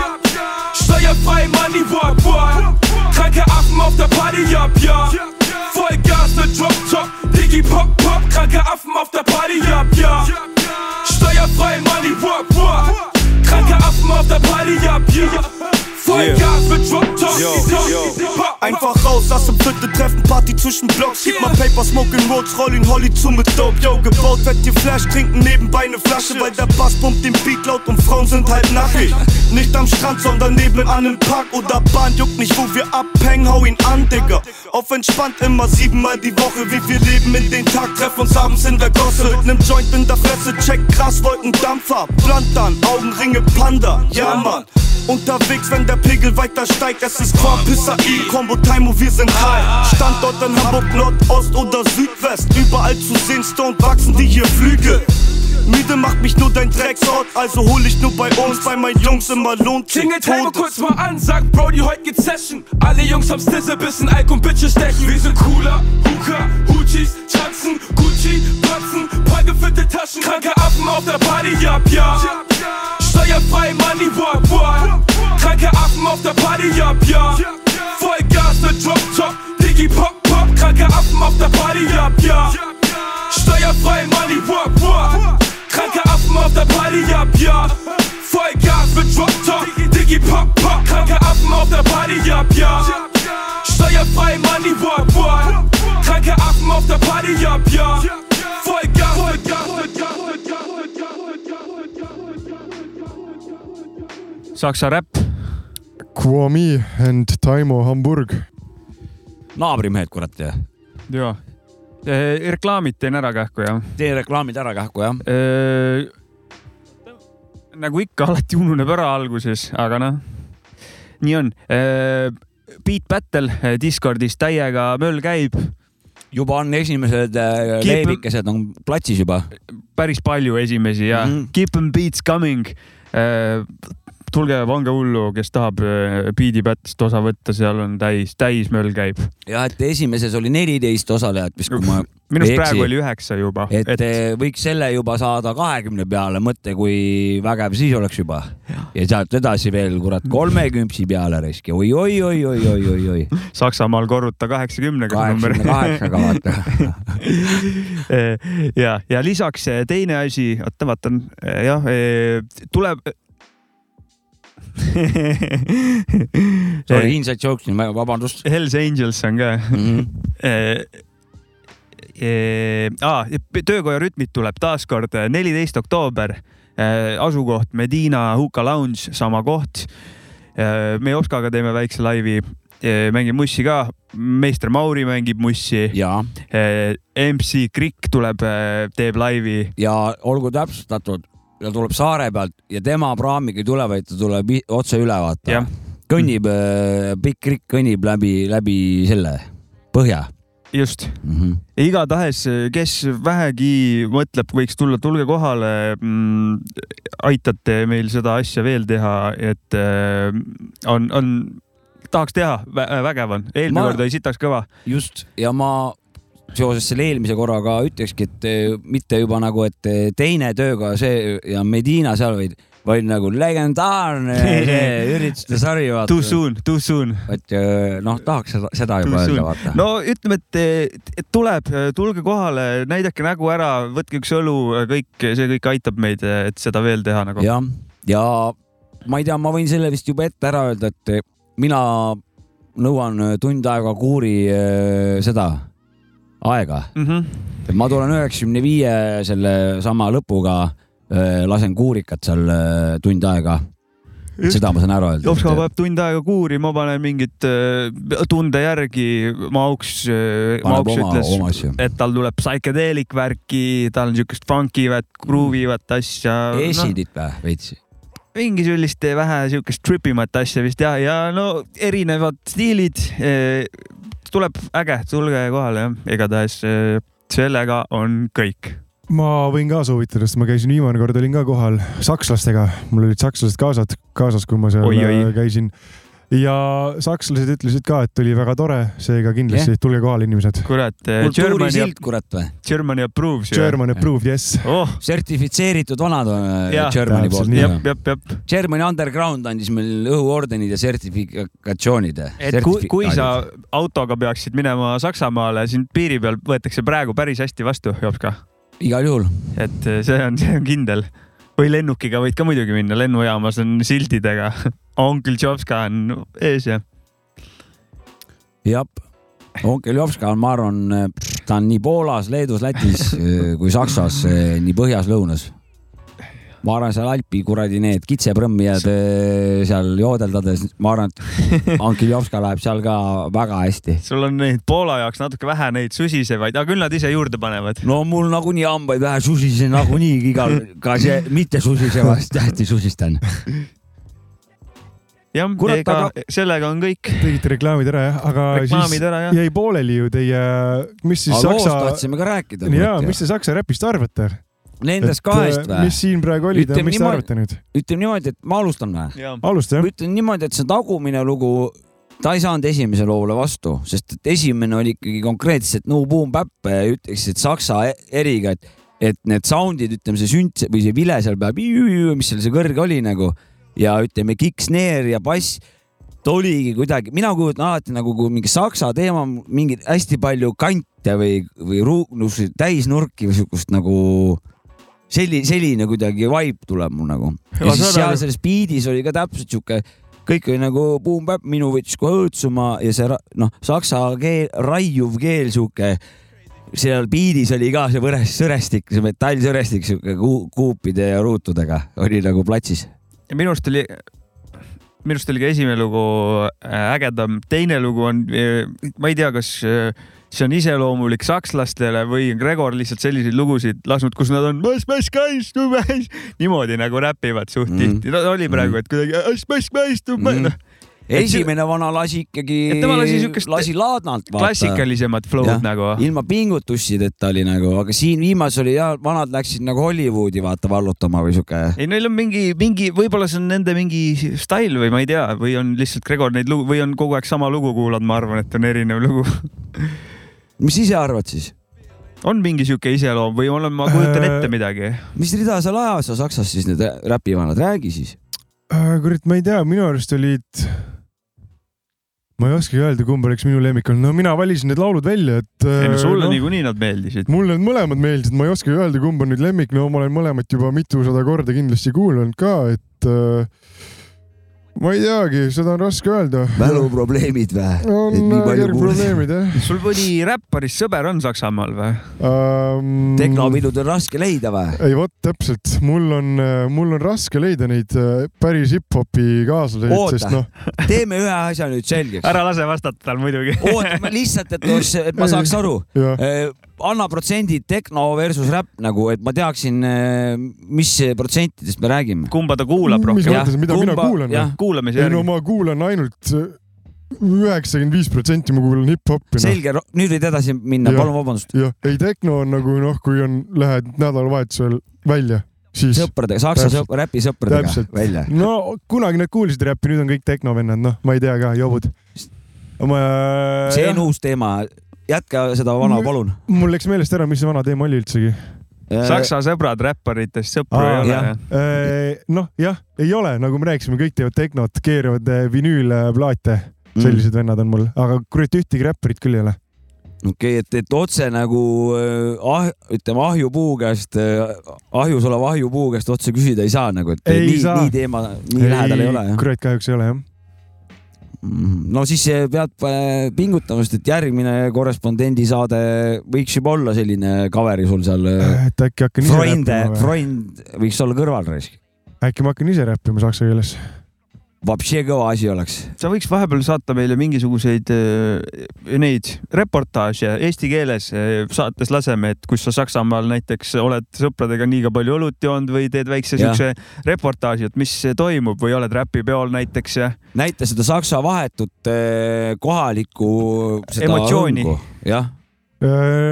Steuerfrei Money, walk, walk. Kranke Affen auf der Party, ja, ja. Vollgas mit Drop Top, Diggy Pop Pop, kranke Affen auf der Party, ja, ja. Steuerfrei Money, walk, walk. Kranke Affen auf der Party, ja, ja. Vollgas mit Drop Top, Diggy Pop Einfach raus, aus dem Viertel treffen, Party zwischen Blocks. Gib mal Paper, Smoking Roads, Rollin' Holly zu mit Dope. Yo, gebaut wird hier Flash, trinken nebenbei ne Flasche, weil der Bass pumpt den Beat laut und Frauen sind halt nackig. Nicht am Strand, sondern nebenan im Park oder Bahn. Juckt nicht, wo wir abhängen, hau ihn an, Digga. Auf entspannt immer siebenmal die Woche, wie wir leben in den Tag. Treff uns abends in der Gosse mit nem Joint in der Fresse, check krass, Wolken, Dampfer. Plantan, Augenringe, Panda, ja Mann. Unterwegs, wenn der Pegel weiter steigt, es ist Quam, Pisser, I, Combo, Time, wir sind high. Standort in Hamburg, Nordost oder Südwest. Überall zu sehen, Stone wachsen die hier Flügel. Müde macht mich nur dein Drecksort, also hol ich nur bei uns, bei meinen Jungs immer lohnt sich Klingelt Helme kurz mal an, sagt Brody, heute geht's Session. Alle Jungs am Stisse, bisschen Alk und Bitches stechen. Wir sind cooler, Hooker, Hoochies, tanzen, Gucci, platzen, prallgefüllte Taschen, kranke Affen auf der Party, ja, ja. Steuerfrei Money, walk, walk. Kranke Affen auf der Party, ja, ja. Vollgas mit Drop Top, Diggy Pop Pop, kranke Affen auf der Party, ja, ja. Steuerfrei Money, walk, walk. Kranke Affen auf der Party, ja, ja. Vollgas mit Drop Top, Diggy Pop Pop, kranke Affen auf der Party, ja, ja. Steuerfrei Money, walk, walk. Kranke Affen auf der Party, ja, ja. Vollgas, Vollgas, Vollgas, Saksa räpp. Kwami and Taimo Hamburg. naabrimehed, kurat ja. jaa. reklaamid teen ära kähku jah. tee reklaamid ära kähku jah. nagu ikka, alati ununeb ära alguses, aga noh, nii on. Beat Battle eh, Discordis täiega möll käib, juba on esimesed Keep- leevikesed on platsis juba. päris palju esimesi ja mm. -hmm. Keep them beats coming. Tulge pange hullu, kes tahab äh, Beat'i Battist osa võtta, seal on täis, täismöll käib. jah, et esimeses oli neliteist osalejat vist, kui ma minu arust praegu oli üheksa juba. et, et võiks selle juba saada kahekümne peale, mõtle, kui vägev siis oleks juba. ja sealt edasi veel kurat kolmekümpsi peale raisk ja oi-oi-oi-oi-oi-oi-oi. Saksamaal korruta kaheksakümnega. kaheksakümne kaheksaga vaata. ja, ja lisaks eh, teine asi, oota vaatan, jah, tuleb. Sorry, inside jokes, vabandust. Hells Angels on ka Mhm. ah,. töökoja rütmid tuleb taaskord neliteist oktoober, asukoht Medina Hookah Lounge, sama koht. me Oskaga teeme väikse laivi, mängib mussi ka, meister Mauri mängib mussi, ja, MC Krikk tuleb, teeb laivi ja olgu täpsustatud, ta tuleb saare pealt ja tema praamiga ei tule, vaid ta tuleb otse üle vaata kõnnib, pikk rikk kõnnib läbi, läbi selle põhja just mm. -hmm. igatahes, kes vähegi mõtleb, võiks tulla, tulge kohale mm,. aitate meil seda asja veel teha, et äh, on, on, tahaks teha, vägev on, eelmine kord oli sitaks kõva. just ja ma seoses selle eelmise korraga ütlekski, et eh, mitte juba nagu, et eh, teine tööga see ja Medina seal, vaid, vaid nagu legendaarne ürituste sari. Too soon, too soon. et eh, noh, tahaks seda, seda juba öelda, vaata. no ütleme, et, et tuleb, tulge kohale, näidake nägu ära, võtke üks õlu, kõik, see kõik aitab meid, et seda veel teha nagu. jah, ja ma ei tea, ma võin selle vist juba ette ära öelda, et mina nõuan tund aega kuuri seda aega Mm -hmm. ma tulen üheksakümne viie selle sama lõpuga, lasen kuurikat seal öö, tund aega. seda ma saan ära öelda. Jopska paneb tund aega kuuri, ma panen mingit äh, tunde järgi, Mauks, Mauks oma, ütles, et tal tuleb psychedelic värki, tal on siukest funkivat, gruuvivat asja. No, Esidit või veits? mingi sellist vähe siukest tripimat asja vist ja, ja no erinevad stiilid. Tuleb äge, tulge kohale jah, igatahes eh, sellega on kõik. ma võin ka soovitada, sest ma käisin viimane kord olin ka kohal sakslastega, mul olid sakslased kaasad, kaasas, kui ma seal Oi, oi. käisin. Ja sakslased ütlesid ka, et oli väga tore, seega kindlasti tulge kohale, inimesed. kurat, Germany, kultuurisild, kurat või? Germany approves. German approved, yes. oh, sertifitseeritud vanad on Jah, Germany täpselt poolt jep, jep, jep. Germany Underground andis meil õhuordenid ja sertifikatsioonid. et kui, kui sa autoga peaksid minema Saksamaale, siin piiri peal võetakse praegu päris hästi vastu, Jopska. igal juhul, et eh, see on, see on kindel. Või lennukiga võid ka muidugi minna, lennujaamas on siltidega. onkel Jopska on ees ja. jah. onkel Jopska on, ma arvan, ta on nii Poolas, Leedus, Lätis kui Saksas, nii põhjas-lõunas. Ma arvan, seal Alpi kuradi need kitseprõmmijad eh, seal joodeldades, ma arvan, et onkel Jopska läheb seal ka väga hästi. sul on neid Poola jaoks natuke vähe neid susisevaid, aga küll nad ise juurde panevad. no mul nagunii hambaid vähe susisen nagunii igal, ka see mitte susisevast hästi susistan. jah, ega aga- sellega on kõik. tegite reklaamid ära jah, aga reklaamid siis ära jah. jäi pooleli ju teie, mis siis aga loost saksa, tahtsime ka rääkida. jaa, mis te saksa räpist arvate? Nendest kahest või mis? siin praegu oli, Ütleme mis te niimoodi- arvate nüüd? ütleme niimoodi, et ma alustan või? alusta jah. ütlen niimoodi, et see tagumine lugu, ta ei saanud esimese loole vastu, sest et esimene oli ikkagi konkreetselt no boom bap, ütleks, et saksa e- eriga, et, et need sound'id, ütleme see sünt või see vile seal peab, mis seal see kõrge oli nagu ja ütleme kick, snare ja bass ta oligi kuidagi, mina kujutan alati nagu kui mingi saksa teema, mingeid hästi palju kante või, või ruugnusi, täisnurki või siukest nagu selline, selline kuidagi vibe tuleb mul nagu. ja siis seal selles beat'is oli ka täpselt sihuke, kõik oli nagu boom bap, minu võttis kohe õõtsuma ja see noh, saksa keel, raiuv keel sihuke seal beat'is oli ka see võres, sõrestik, see metallsõrestik sihuke ku, kuupide ja ruutudega oli nagu platsis. minu arust oli, minu arust oli ka esimene lugu äh, ägedam, teine lugu on, ma ei tea, kas äh, see on iseloomulik sakslastele või on Gregor lihtsalt selliseid lugusid lasknud, kus nad on niimoodi nagu räpivad suht Mm. tihti. no oli praegu, et kuidagi Mm. esimene vana lasi ikkagi lasi siukest lasi laadnalt klassikalisemat flow'd Jah. nagu. ilma pingutussideta oli nagu, aga siin viimas oli ja vanad läksid nagu Hollywoodi vaata vallutama või siuke. ei, neil on mingi, mingi, võib-olla see on nende mingi stail või ma ei tea, või on lihtsalt Gregor neid lugu või on kogu aeg sama lugu kuulanud, ma arvan, et on erinev lugu. mis ise arvad siis? on mingi sihuke iseloom või olen, ma kujutan ette Äh, midagi. mis rida seal ajas sa Saksas siis need räpivanad, räägi siis. Äh, kurat, ma ei tea, minu arust olid, ma ei oskagi öelda, kumb oleks minu lemmik olnud, no mina valisin need laulud välja, et. ei no sulle noh, niikuinii nad meeldisid. mulle need mõlemad meeldisid, ma ei oskagi öelda, kumb on nüüd lemmik, no ma olen mõlemat juba mitusada korda kindlasti kuulanud ka, et äh, ma ei teagi, seda on raske öelda. mäluprobleemid või? on et nii palju järgprobleemid jah sul mõni räpparist sõber on Saksamaal või? um,. tehnopidude on raske leida või? ei vot täpselt, mul on, mul on raske leida neid äh, päris hip-hopi kaaslaseid, Oota. sest noh, teeme ühe asja nüüd selgeks. ära lase vastata tal muidugi. oota, lihtsalt, et, oleks- et ma saaks aru. jah, anna protsendid tehno versus räpp nagu, et ma teaksin, mis protsentidest me räägime. kumba ta kuulab mis rohkem? mõttes, mida mina kuulan? jah, kuulamise ei no järgi. ma kuulan ainult üheksakümmend viis protsenti ma kuulan hip-hopi. selge, nüüd võid edasi minna, Jah. palun vabandust. jah, ei tehno on nagu noh, kui on, lähed nädalavahetusel välja, siis sõpradega, saksa sõp-, räpisõpradega Täpselt. välja. no kunagi nad kuulsid räppi, nüüd on kõik tehnovennad, noh, ma ei tea ka, jobud. ma, see on uus teema, jätka seda vana, Mul- palun. mul läks meelest ära, mis see vana teema oli üldsegi. Saksa sõbrad räpparitest sõpru Aa, ei ole jah? noh, jah, ei ole, nagu me rääkisime, kõik teevad tehnot, keeravad eh, vinüülplaate, Mm. sellised vennad on mul, aga kurat ühtegi räpparit küll ei ole. okei, et, et otse nagu äh, ah,, ütleme ahjupuu käest, ahjus oleva ahjupuu käest otse küsida ei saa nagu, et Ei nii, nii teema, nii lähedal ei ole kurat, kahjuks ei ole jah. No siis pead eh, pingutama, sest et järgmine korrespondendi saade võiks juba olla selline cover'i sul seal. et äkki hakkan ise räppima või? Freund võiks olla kõrval raisk. äkki ma hakkan ise räppima saksa keeles? Vapše kõva asi oleks. sa võiks vahepeal saata meile mingisuguseid äh, neid reportaaže eesti keeles äh, saates laseme, et kus sa Saksamaal näiteks oled sõpradega liiga palju õlut joonud või teed väikse siukse reportaaži, et mis toimub või oled räpipeol näiteks ja näita seda saksa vahetut eh, kohalikku Emotsiooni. jah,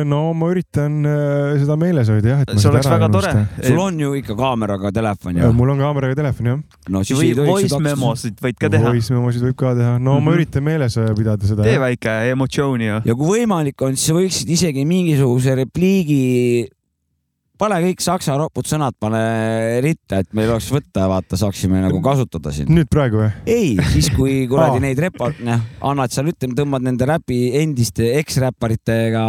no ma üritan äh, seda meeles hoida jah, see oleks väga tore sul on ju ikka kaameraga telefon ju. mul on kaameraga telefon jah. no siis või ei tohiks voice memosid võid ka teha. Voice memosid võib ka teha, no Mhm. ma üritan meeles äh, pidada seda. tee väike emotsiooni ju. ja kui võimalik on, siis sa võiksid isegi mingisuguse repliigi, pane kõik saksa roputsõnad, pane ritta, et meil oleks võtta, vaata, saaksime nagu kasutada siin. nüüd praegu või? ei, siis kui kuradi neid report, noh, annad seal, ütleme, tõmbad nende räpi endiste eksräpparitega,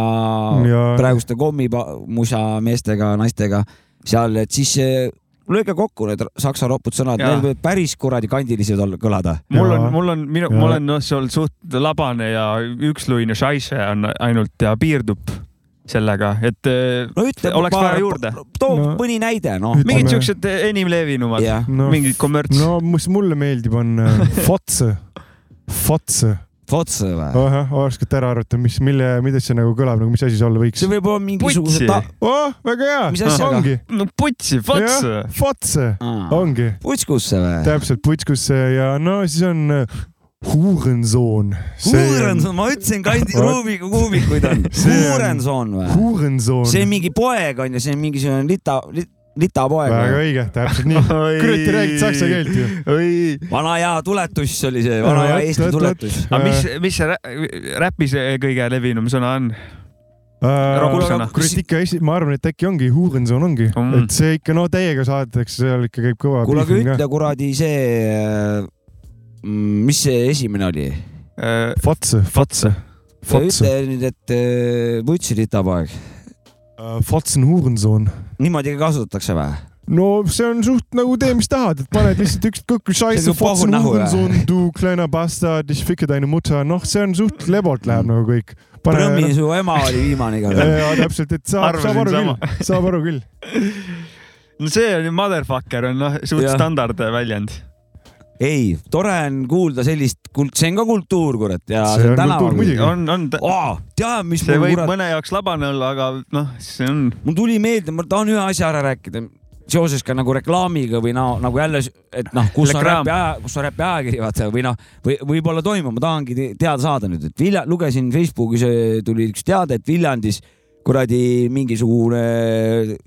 Ja- praeguste kommimusa meestega, naistega seal, et siis eh, lööge kokku need saksa roputsõnad, Jaa. need võivad päris kuradi kandilised olla, kõlada. mul on mul on, minu, ma olen noh, seal suht labane ja üksluine šaisse on ainult ja piirdub sellega, et äh, no ütle, Oleks vaja juurde. too No. mõni näide, noh. Mingid siuksed enim levinumad, jah, no, mingid kommerts no.. mis mulle meeldib, on äh, Fotse, Fotse. Fotse või? ahah, oskate ära arvata, mis, mille, mida see nagu kõlab nagu, mis asi see olla võiks see? võib olla mingisuguse ta-, oh, väga hea ongi. no putsi, fots. Fotse, ongi, putskusse või? täpselt putskusse ja no siis on äh, Hurensoon. Huurensoon, ma ütlesin kandi Vot. ruumiga kuubikuid on. See on- Huurensoon või? Hurensoon. see on mingi poeg on ju, see on mingisugune lita, lita poeg väga õige, täpselt nii. kurat, te räägite saksa keelt ju. oi, vana hea tuletus oli see, vana hea Eesti tuletus. aga mis, mis see rä- räpis kõige levinum sõna on? rokusõna. kurat ikka esi-, ma arvan, et äkki ongi Hurensoon ongi Mm. et see ikka no täiega saadetakse, seal ikka käib kõva kuule, aga ütle kuradi see, mis see esimene oli? Fotse, Fotse, Fotse ütle, nüüd, et äh, vutsi lita poeg. Fotsen Hurensoon. niimoodi ka kasutatakse või? no see on suht nagu tee, mis tahad, et paned lihtsalt üks kõkku See scheisse on nagu Hurensoon, du kleiner bastard, ich ficke deine mutter, noh, see on suht lebalt läheb nagu kõik. Prõmmi, su ema oli viimane igal juhul. ja täpselt, et saab, saab aru sama. küll, saab aru küll. no see on ju motherfucker on noh, suht standard väljend. ei, tore on kuulda sellist kult-, see on ka kultuur, kurat, ja See see on on tänaval on, on, Oh, tead, mis see võib kurat, mõne jaoks labane olla, aga noh, see on, mul tuli meelde, ma tahan ühe asja ära rääkida. seoses ka nagu reklaamiga või no nagu jälle, et noh, kus on räpi aja, kus on räpi ajakiri, vaata või noh, või võib-olla toimub, ma tahangi te- teada saada nüüd, et Vilja, lugesin Facebookis äh, tuli üks teade, et Viljandis kuradi mingisugune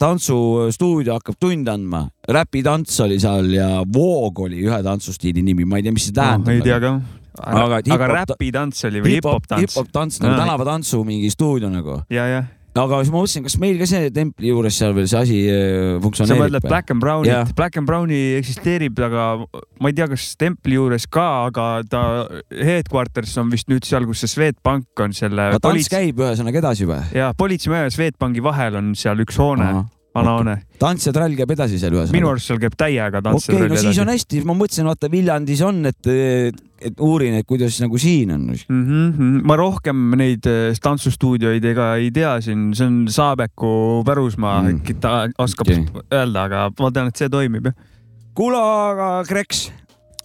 tantsustuudio hakkab tunde andma, räpitants oli seal ja Voog oli ühe tantsustiili nimi, ma ei tea, mis see tähendab. ei tea ka. Aga aga, aga räpitants oli või hip-hop, tants? hip-hop tants nagu Aa. tänavatantsu mingi stuudio nagu. ja, jah. Aga siis ma mõtlesin, kas meil ka see templi juures seal veel see asi äh, sa funktsioneerib mõtled. Black and Brownit Jah., Black and Browni eksisteerib, aga ma ei tea, kas templi juures ka, aga ta headquarters on vist nüüd seal, kus see Swedbank on selle tants politsei, käib ühesõnaga edasi või? ja politseimaja ja Swedbanki vahel on seal üks hoone, vana hoone. tants ja trall käib edasi seal ühesõnaga. minu arust seal käib täiega tants okei okay,, no siis on hästi, ma mõtlesin, vaata Viljandis on, et, et uurin, et kuidas nagu siin on. mm. -hmm. ma rohkem neid eh, tantsustuudioid ega ei tea siin, see on Saabeku pärusmaa Mm. äkki ta oskab okay. öelda, aga ma tean, et see toimib jah. kuule, aga Kreks,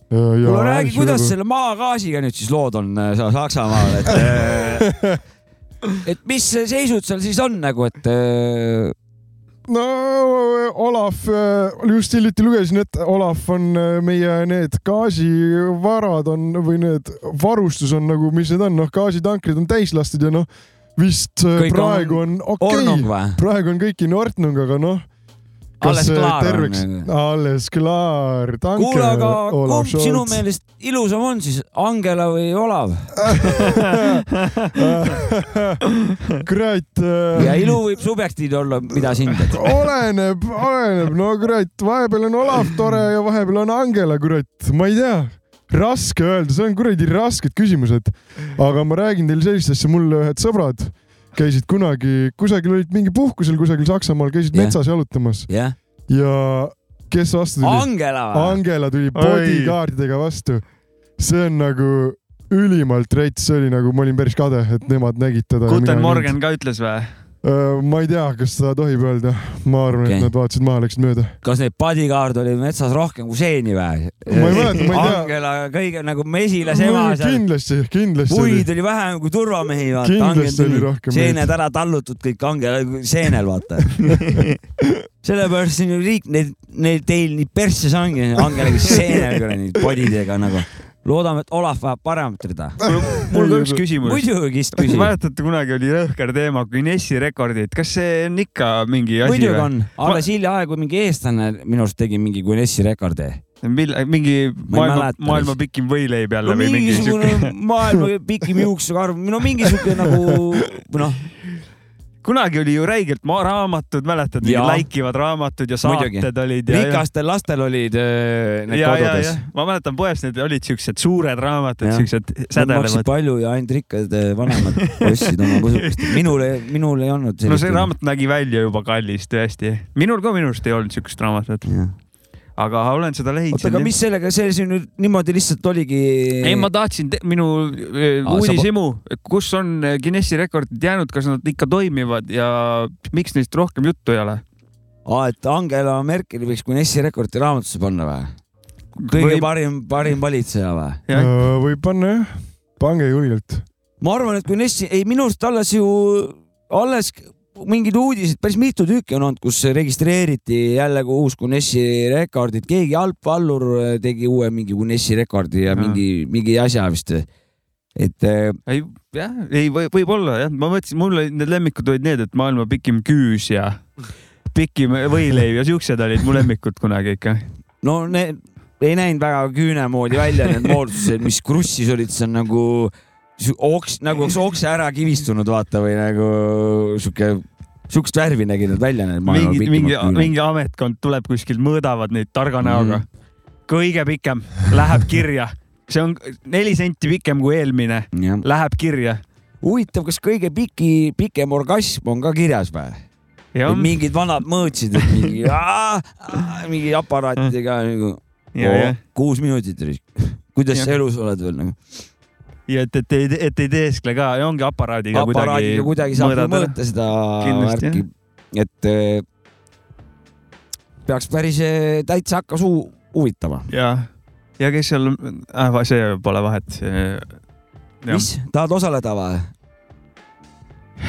kuule räägi, kuidas selle maagaasiga nüüd siis lood on äh, seal Saksamaal, et äh, et mis seisud seal siis on nagu, et no Olav, just hiljuti lugesin, et Olav on äh, meie need gaasivarad on või need varustus on nagu, mis need on, noh, gaasitankrid on täis lastud ja noh, vist äh, Kõik on praegu on okei Ornung okay., praegu on kõik in ordnung, aga noh. Alles klaar on, terveks nagu., alles klaar, tanke kuule, aga kumb sinu Scholz. meelest ilusam on siis, Angela või Olav? kurat ja äh, ilu võib subjektiivne olla, mida hindad. oleneb, oleneb, no kurat, vahepeal on Olav tore ja vahepeal on Angela, kurat, ma ei tea, raske öelda, see on kuradi rasked küsimused. aga ma räägin teile sellist asja, mul ühed sõbrad käisid kunagi kusagil olid mingi puhkusel kusagil Saksamaal, käisid Jah. metsas jalutamas jah, ja kes vastu tuli? Angela või? Angela tuli bodyguardidega vastu. see on nagu ülimalt rets, see oli nagu, ma olin päris kade, et nemad nägid teda. Guten Morgen ka ütles või? Ma ei tea, kas seda tohib öelda, ma arvan okay., et nad vaatasid maha, läksid mööda. kas neid bodyguard oli metsas rohkem kui seeni või? Ma ei mäleta, ma ei tea. Angela kõige nagu mesilas ema seal. kindlasti, kindlasti oli puid oli vähem kui turvamehi, vaata. Kindlasti oli rohkem seened ära tallutud kõik Angela seenel, vaata. sellepärast siin ju riik, neid, neid teil nii persses ongi, Angela, seenel kuradi bodidega nagu. loodame, et Olav vajab paremat rida. mul ka üks küsimus. muidugi, küsi. mäletate, kunagi oli rõhker teema Guinessi rekordid, kas see on ikka mingi asi muidugi on, alles hiljaaegu mingi eestlane minu arust tegi mingi Guinessi rekordi. Mil-, mingi Ma maailma maailma pikim võileib jälle no või mingi siuke. maailma pikim juuksekarv, no mingisugune nagu noh, kunagi oli ju räigelt maa- raamatud, mäletad, läikivad raamatud ja Muidugi. saated olid ja, ja rikastel lastel olid öö, need ja, kodudes ma mäletan poest need olid siuksed suured raamatud, siuksed Nad maksid sädelevad. palju ja ainult rikkad öö, vanemad ostsid oma kusukest. minul, minul ei olnud no see. raamat nägi välja juba kallis tõesti. minul ka minu arust ei olnud siukest raamatut, aga olen seda oota, aga lehitsenud. mis sellega, see siin nüüd niimoodi lihtsalt oligi. ei, ma tahtsin, minu sa uudishimu, kus on eh, Guinessi rekordid jäänud, kas nad ikka toimivad ja miks neist rohkem juttu ei ole? aa, et Angela Merkeli võiks Guinessi rekordi raamatusse panna või? kõige Võib- parim, parim valitseja või? Võib panna jah, pange julgelt. ma arvan, et Guinessi, ei minu arust alles ju, alles mingid uudised, päris mitu tükki on olnud, kus registreeriti jälle uus Guinessi rekord, et keegi alpvallur tegi uue mingi Guinessi rekordi ja Jaa. mingi, mingi asja vist. et äh, ei, jah, ei või, võib-olla jah, ma mõtlesin, mul olid need lemmikud olid need, et maailma pikim küüs ja pikim võileib ja siuksed olid mu lemmikud kunagi ikka. no need ei näinud väga küüne moodi välja, need moodustused, mis krussis olid, see on nagu su- oks, nagu oleks okse ära kivistunud, vaata või nagu sihuke, sihukest värvi nägid nad välja, mingi, mingi, mingi ametkond tuleb kuskilt, mõõdavad neid targa näoga Mhm. mm.. kõige pikem läheb kirja, see on neli senti pikem kui eelmine, läheb kirja. huvitav, kas kõige piki, pikem orgasm on ka kirjas või? mingid vanad mõõtsid, et mingi, mingi aparaatidega nagu kuus minutit kuidas sa elus oled veel nagu? Ja et, et ei, et ei teeskle ka ja ongi aparaadiga aparaadiga kuidagi saab ju mõõdad ära. mõõta seda Kindlasti, värki, et eh, peaks päris eh, täitsa hakkas hu- huvitama. ja, ja kes seal äh,, see pole vahet. mis, tahad osaleda või?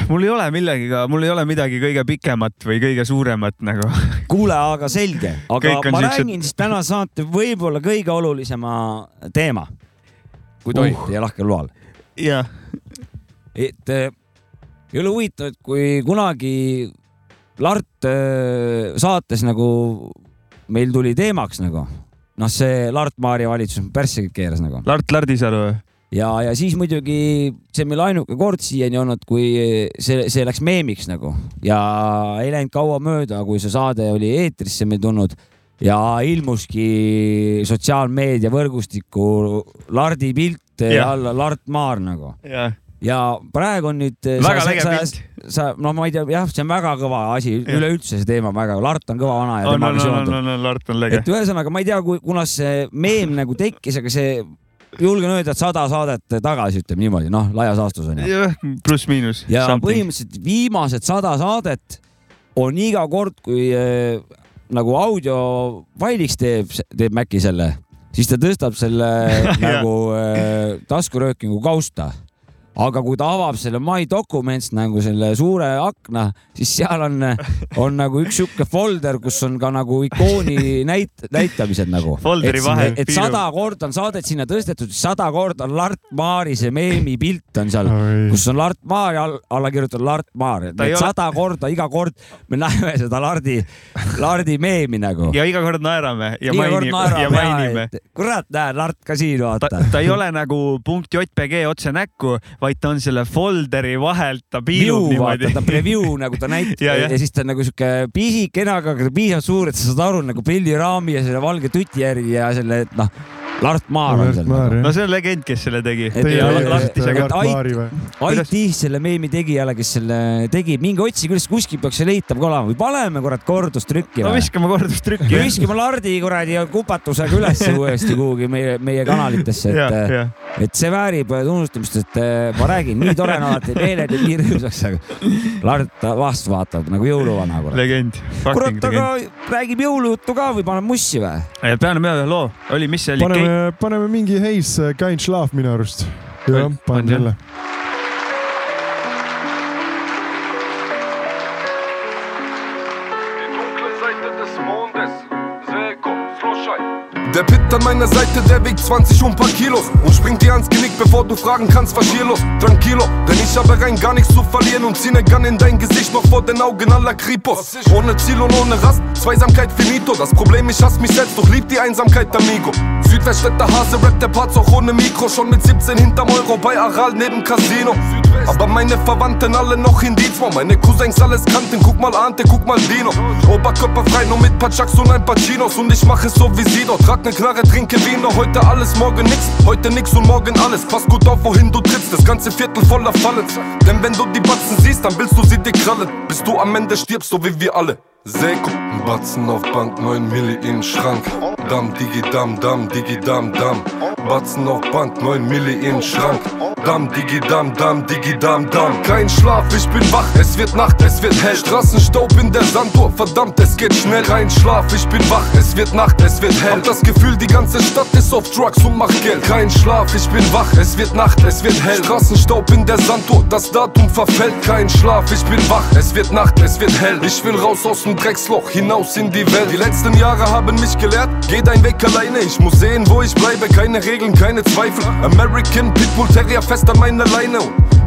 mul ei ole millegiga, mul ei ole midagi kõige pikemat või kõige suuremat nagu. kuule, aga selge, aga ma siuksed- räägin siis täna saate võib-olla kõige olulisema teema, kui tohib Uh. teie lahkel loal. jah, et äh, ei ole huvitav, et kui kunagi Lart äh, saates nagu meil tuli teemaks nagu noh, see Lart Maarja valitsus pärssigi keeras nagu Lart Lardisalu või? ja, ja siis muidugi see on meil ainuke kord siiani olnud, kui see, see läks meemiks nagu ja ei läinud kaua mööda, kui see saade oli eetrisse meil tulnud ja ilmuski sotsiaalmeedia võrgustikku Lardi pilt ja Jah. alla Lart Maar nagu ja praegu on nüüd. Väga lege pilt. sa, no ma ei tea, jah, see on väga kõva asi, üleüldse see teema on väga, Lart on kõva vana ja on, temaga on, seonduv. on, on, Lart on lege et. ühesõnaga, ma ei tea, kunas see meem nagu tekkis, aga see, julgen öelda, et sada saadet tagasi, ütleme niimoodi, noh, laias laastus on ju. jah, pluss-miinus. ja põhimõtteliselt viimased sada saadet on iga kord, kui äh, nagu audiofailiks teeb, teeb Maci selle, siis ta tõstab selle nagu äh, taskuröökingu kausta. Aga kui ta avab selle My Documents nagu selle suure akna, siis seal on, on nagu üks sihuke folder, kus on ka nagu ikooni näit-, näitamised nagu. Folderi et, vahel et sada korda on saadet sinna tõstetud, sada korda on Lart Maarise meemi pilt on seal, kus on Lart Maar ja all, alla kirjutatud Lart Maar, et ole- sada korda iga kord me näeme seda Lardi, Lardi meemi nagu. ja iga kord naerame ja iga mainime, ja mainime. naerame, kurat, näed, Lart ka siin ta vaata., ta ei ole nagu punkt JPG otse näkku, vaid ta on selle folderi vahelt, ta piilub View niimoodi ta. preview nagu ta näitab Ja, ja, ja siis ta on nagu sihuke pisikene, aga piisavalt suur, et sa saad aru nagu pilliraami ja selle valge tuti järgi ja selle, et noh, Lart Maar on seal no see on legend, kes selle tegi. Et- Teie ja leiate lahtisega- Lart Ait- Maari või? aitäh selle meemi tegijale, kes selle tegi, minge otsige üles, kuskil peaks see leitav ka olema või paneme kurat kordustrükki no viskame kordustrükki viskame Lardi kuradi kupatusega ülesse uuesti kuhugi meie, meie kanalitesse, ja, et, et see väärib tunnustamist, et eh, ma räägin, nii tore on alati, meeled ja nii rõõmsaks, aga Lart vastu vaatab nagu jõuluvana legend. kurat, aga räägime jõulujuttu ka või paneme mussi või? peame peale ühe loo, oli, mis see oli? paneme, paneme mingi Heis Kein Schlaf minu arust. jah panen selle. Der Pit an meiner Seite, der wiegt 20 und paar Kilos und springt dir ans Genick, bevor du fragen kannst, was hier los? Tranquilo, denn ich habe rein gar nichts zu verlieren und zieh ne Gun in dein Gesicht noch vor den Augen aller Kripos. Ohne Ziel und ohne Rast, Zweisamkeit finito. Das Problem, ich hasse mich selbst, doch lieb die Einsamkeit, amigo. Südweststädter Hase rappt der Parts auch ohne Mikro, schon mit 17 hinterm Euro bei Aral neben Casino. Aber meine Verwandten alle noch in Dienstform, meine Cousins alles kannten, guck mal Ante, guck mal Dino. Oberkörper frei, nur mit paar Chucks und ein paar Chinos und ich mache es so wie sie dort. Trag ne Knarre, trinke Vino, heute alles, morgen nix, heute nix und morgen alles. Pass gut auf, wohin du trittst, das ganze Viertel voller Fallen. Denn wenn du die Batzen siehst, dann willst du sie dir krallen, bis du am Ende stirbst, so wie wir alle. Seko, Batzen auf Bank, 9 Milli in Schrank. Dam, digi, dam, dam, digi, dam, dam. Batzen auf Bank, 9 Milli in Schrank. Dam, digi, dam, dam, digi, dam, dam. Kein Schlaf, ich bin wach, es wird Nacht, es wird hell. Straßenstaub in der Sanduhr, verdammt, es geht schnell. Kein Schlaf, ich bin wach, es wird Nacht, es wird hell. Hab das Gefühl, die ganze Stadt ist auf Drugs und macht Geld. Kein Schlaf, ich bin wach, es wird Nacht, es wird hell. Straßenstaub in der Sanduhr, das Datum verfällt. Kein Schlaf, ich bin wach, es wird Nacht, es wird hell. Ich will raus aus dem Drecksloch, hinaus in die Welt. Die letzten Jahre haben mich gelehrt, geh dein Weg alleine. Ich muss sehen, wo ich bleibe, keine Regeln, keine Zweifel. American Pitbull Terrier fest an meiner Leine.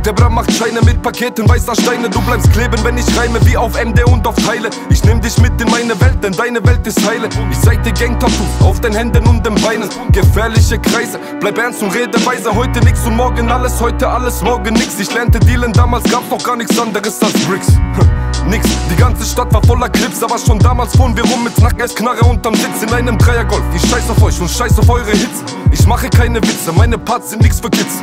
Der Bra macht Scheine mit Paketen weißer Steine. Du bleibst kleben, wenn ich reime, wie auf MD und auf Teile. Ich nehm dich mit in meine Welt, denn deine Welt ist heile. Ich zeig dir Gang-Tattoos auf den Händen und den Beinen. Gefährliche Kreise, bleib ernst und rede weise. Heute nix und morgen alles, heute alles, morgen nix. Ich lernte dealen, damals gab's noch gar nichts anderes als Bricks. Nix, die ganze Stadt war voller Clips, aber schon damals fuhren wir rum mit Knackersknarre unterm Sitz in einem Dreiergolf. Ich scheiß auf euch und scheiß auf eure Hits. Ich mache keine Witze, meine Parts sind nix für Kids.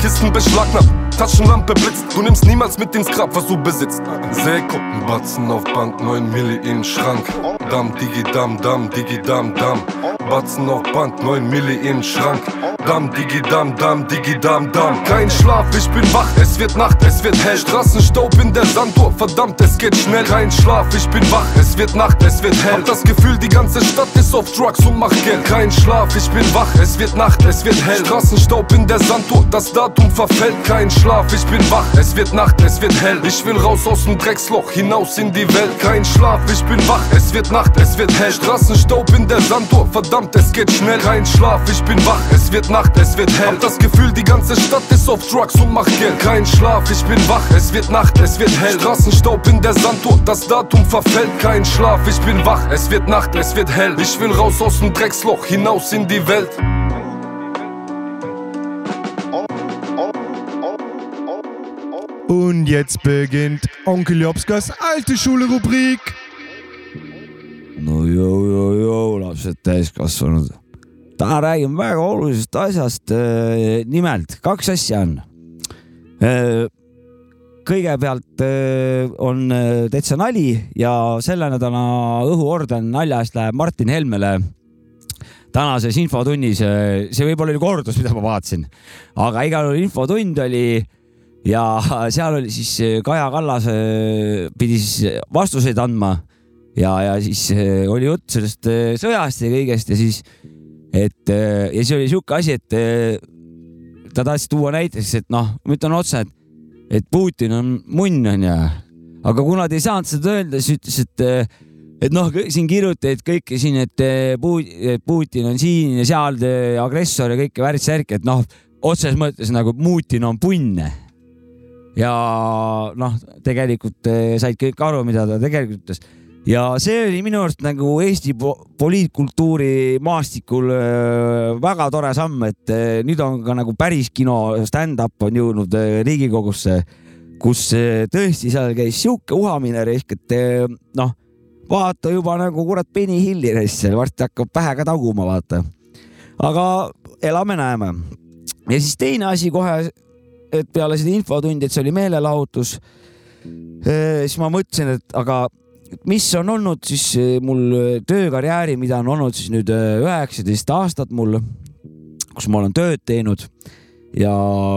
Kisten beschlagnahmt, Taschenlampe blitzt. Du nimmst niemals mit ins Grab, was du besitzt. Seko, Batzen auf Bank, 9 Milli in Schrank. Dam, digi, dam, dam, digi, dam, dam. Batzen auf Band, 9 Milli in Schrank. Dam, Digi, Dam, Dam, Digi, Dam, Dam. Kein Schlaf, ich bin wach, es wird Nacht, es wird hell. Straßenstaub in der Sanduhr, verdammt, es geht schnell. Kein Schlaf, ich bin wach, es wird Nacht, es wird hell. Hab das Gefühl, die ganze Stadt ist auf Drugs und macht Geld. Kein Schlaf, ich bin wach, es wird Nacht, es wird hell. Straßenstaub in der Sanduhr, das Datum verfällt. Kein Schlaf, ich bin wach, es wird Nacht, es wird hell. Ich will raus aus dem Drecksloch, hinaus in die Welt. Kein Schlaf, ich bin wach, es wird Nacht, es wird hell. Straßenstaub in der Sanduhr, verdammt, es geht schnell. Kein Schlaf, ich bin wach, es wird Nacht, es wird hell. Hab das Gefühl, die ganze Stadt ist auf Drugs und macht Geld. Kein Schlaf, ich bin wach, es wird Nacht, es wird hell. Straßenstaub in der Sanduhr, das Datum verfällt. Kein Schlaf, ich bin wach, es wird Nacht, es wird hell. Ich will raus aus dem Drecksloch, hinaus in die Welt. Und jetzt beginnt Onkel Jopskas alte Schule-Rubrik. no joo, joo, joo, lapsed täiskasvanud. täna räägime väga olulisest asjast. nimelt kaks asja on. kõigepealt öö, on täitsa nali ja selle nädala õhuorden nalja eest läheb Martin Helmele tänases infotunnis. see võib-olla oli kordus, mida ma vaatasin, aga igal juhul infotund oli ja seal oli siis öö, Kaja Kallas öö, pidi siis vastuseid andma. Ja, ja siis äh, oli jutt sellest äh, sõjast ja kõigest ja siis, et äh, ja siis oli sihuke asi, et äh, ta tahtis tuua näiteks, et noh, ma ütlen otse, et, et Putin on munn onju, aga kuna ta ei saanud seda öelda, siis ütles, et, et noh, siin kirjutati kõike siin, et äh, Pu- et Putin on siin ja seal äh, agressor ja kõike värk-särk, et noh, otseses mõttes nagu Putin on punn ja noh, tegelikult eh, said kõik aru, mida ta tegelikult ütles ja see oli minu arust nagu Eesti po poliitkultuuri maastikul eh, väga tore samm, et eh, nüüd on ka nagu päris kino stand-up on jõudnud Riigikogusse, kus tõesti seal käis sihuke uhamine risk, et noh, vaata juba nagu kurat Benny Hilli reis varsti hakkab pähe ka taguma, vaata. aga elame-näeme. ja siis teine asi kohe et peale seda infotundi, et see oli meelelahutus, siis ma mõtlesin, et aga mis on olnud siis eh, mul töökarjääri, mida on olnud siis nüüd eh, üheksateist aastat mul, kus ma olen tööd teinud ja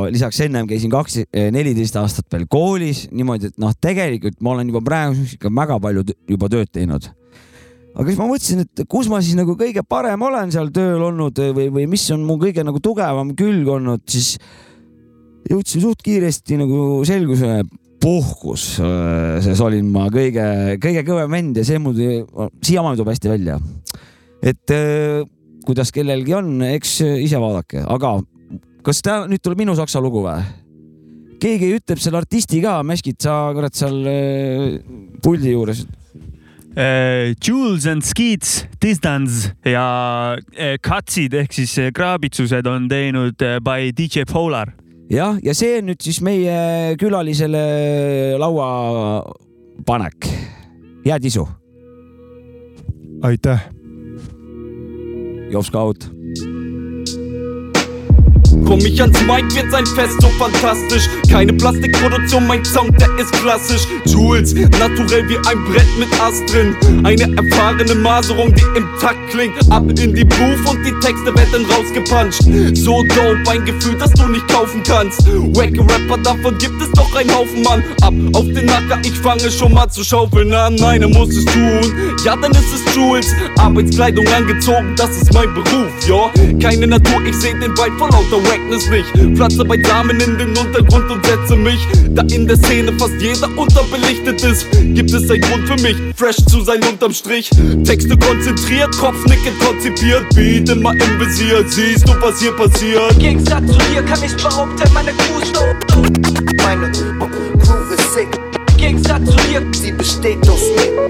lisaks ennem käisin kaks, neliteist aastat veel koolis niimoodi, et noh, tegelikult ma olen juba praegu ikka väga palju juba tööd teinud. aga siis ma mõtlesin, et kus ma siis nagu kõige parem olen seal tööl olnud eh, või, või mis on mu kõige nagu tugevam külg olnud, siis jõudsin suht kiiresti nagu selgusele, puhkus, selles olin ma kõige, kõige kõvem vend ja see mul siiamaani tuleb hästi välja. et eh, kuidas kellelgi on, eks ise vaadake, aga kas ta nüüd tuleb minu saksa lugu või? keegi ütleb selle artisti ka, Meskit, sa kurat seal eh, puldi juures. Eh, Jules and Skeets, Distance ja Katsid ehk siis kraabitsused on teinud by DJ Polar. jah, ja see on nüüd siis meie külalisele lauapanek. head isu, aitäh. Jops ka out. Komm ich ans Mic, wird sein Fest so fantastisch. Keine Plastikproduktion, mein Sound, der ist klassisch. Jules, naturell wie ein Brett mit Ast drin. Eine erfahrene Maserung, die im Takt klingt. Ab in die Booth und die Texte werden rausgepuncht. So dope, ein Gefühl, das du nicht kaufen kannst. Wacke Rapper, davon gibt es doch einen Haufen, Mann. Ab auf den Nacker, ich fange schon mal zu schaufeln an. Einer muss es tun, ja, dann ist es Jules. Arbeitskleidung angezogen, das ist mein Beruf, ja. Keine Natur, ich seh den Wald vor lauter Wackness nicht. Pflanze beisammen in den Untergrund und setze mich. Da in der Szene fast jeder unterbelichtet ist, gibt es einen Grund für mich, fresh zu sein unterm Strich. Texte konzentriert, Kopfnicken konzipiert, Beat immer im Visier. Siehst du, was hier passiert? Gegensatz zu dir kann ich behaupten, meine Crew ist. Meine Crew ist sick, Gegensatz zu dir, sie besteht aus mir.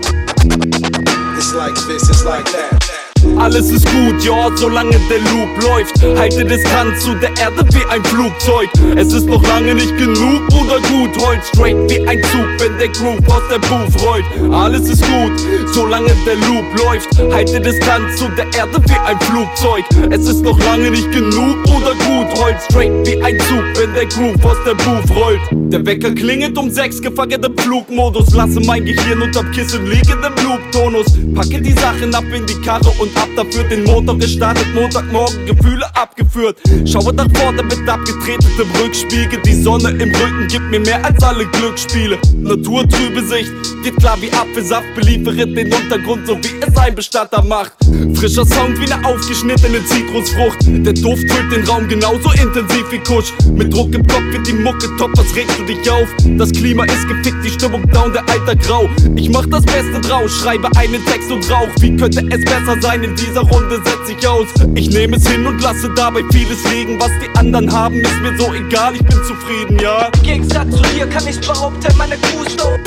It's like this, it's like that. Alles ist gut, ja, solange der Loop läuft. Halte Distanz zu der Erde wie ein Flugzeug. Es ist noch lange nicht genug, Bruder, gut. Heult straight wie ein Zug, wenn der Groove aus der Booth rollt. Alles ist gut, solange der Loop läuft. Halte Distanz zu der Erde wie ein Flugzeug. Es ist noch lange nicht genug, Bruder, gut. Heult straight wie ein Zug, wenn der Groove aus der Booth rollt. Der Wecker klingelt um sechs, gefangen im Flugmodus. Lasse mein Gehirn unterm Kissen liegen im Loop-Tonus. Packe die Sachen ab in die Karre und ab hab dafür den Motor gestartet, Montagmorgen Gefühle abgeführt. Schaue nach vorne mit abgetretenem Rückspiegel. Die Sonne im Rücken gibt mir mehr als alle Glücksspiele. Naturtrübe Sicht, geht klar wie Apfelsaft, beliefere den Untergrund, so wie es ein Bestatter macht. Frischer Sound wie eine aufgeschnittene Zitrusfrucht. Der Duft füllt den Raum genauso intensiv wie Kusch. Mit Druck im Kopf wird die Mucke top, was regst du dich auf? Das Klima ist gefickt, die Stimmung down, der Alter grau. Ich mach das Beste draus, schreibe einen Text und rauch. Wie könnte es besser sein? In dieser Runde setz ich aus. Ich nehme es hin und lasse dabei vieles liegen. Was die anderen haben, ist mir so egal, ich bin zufrieden, ja. Im Gegensatz zu dir kann ich behaupten, meine Crew ist dope.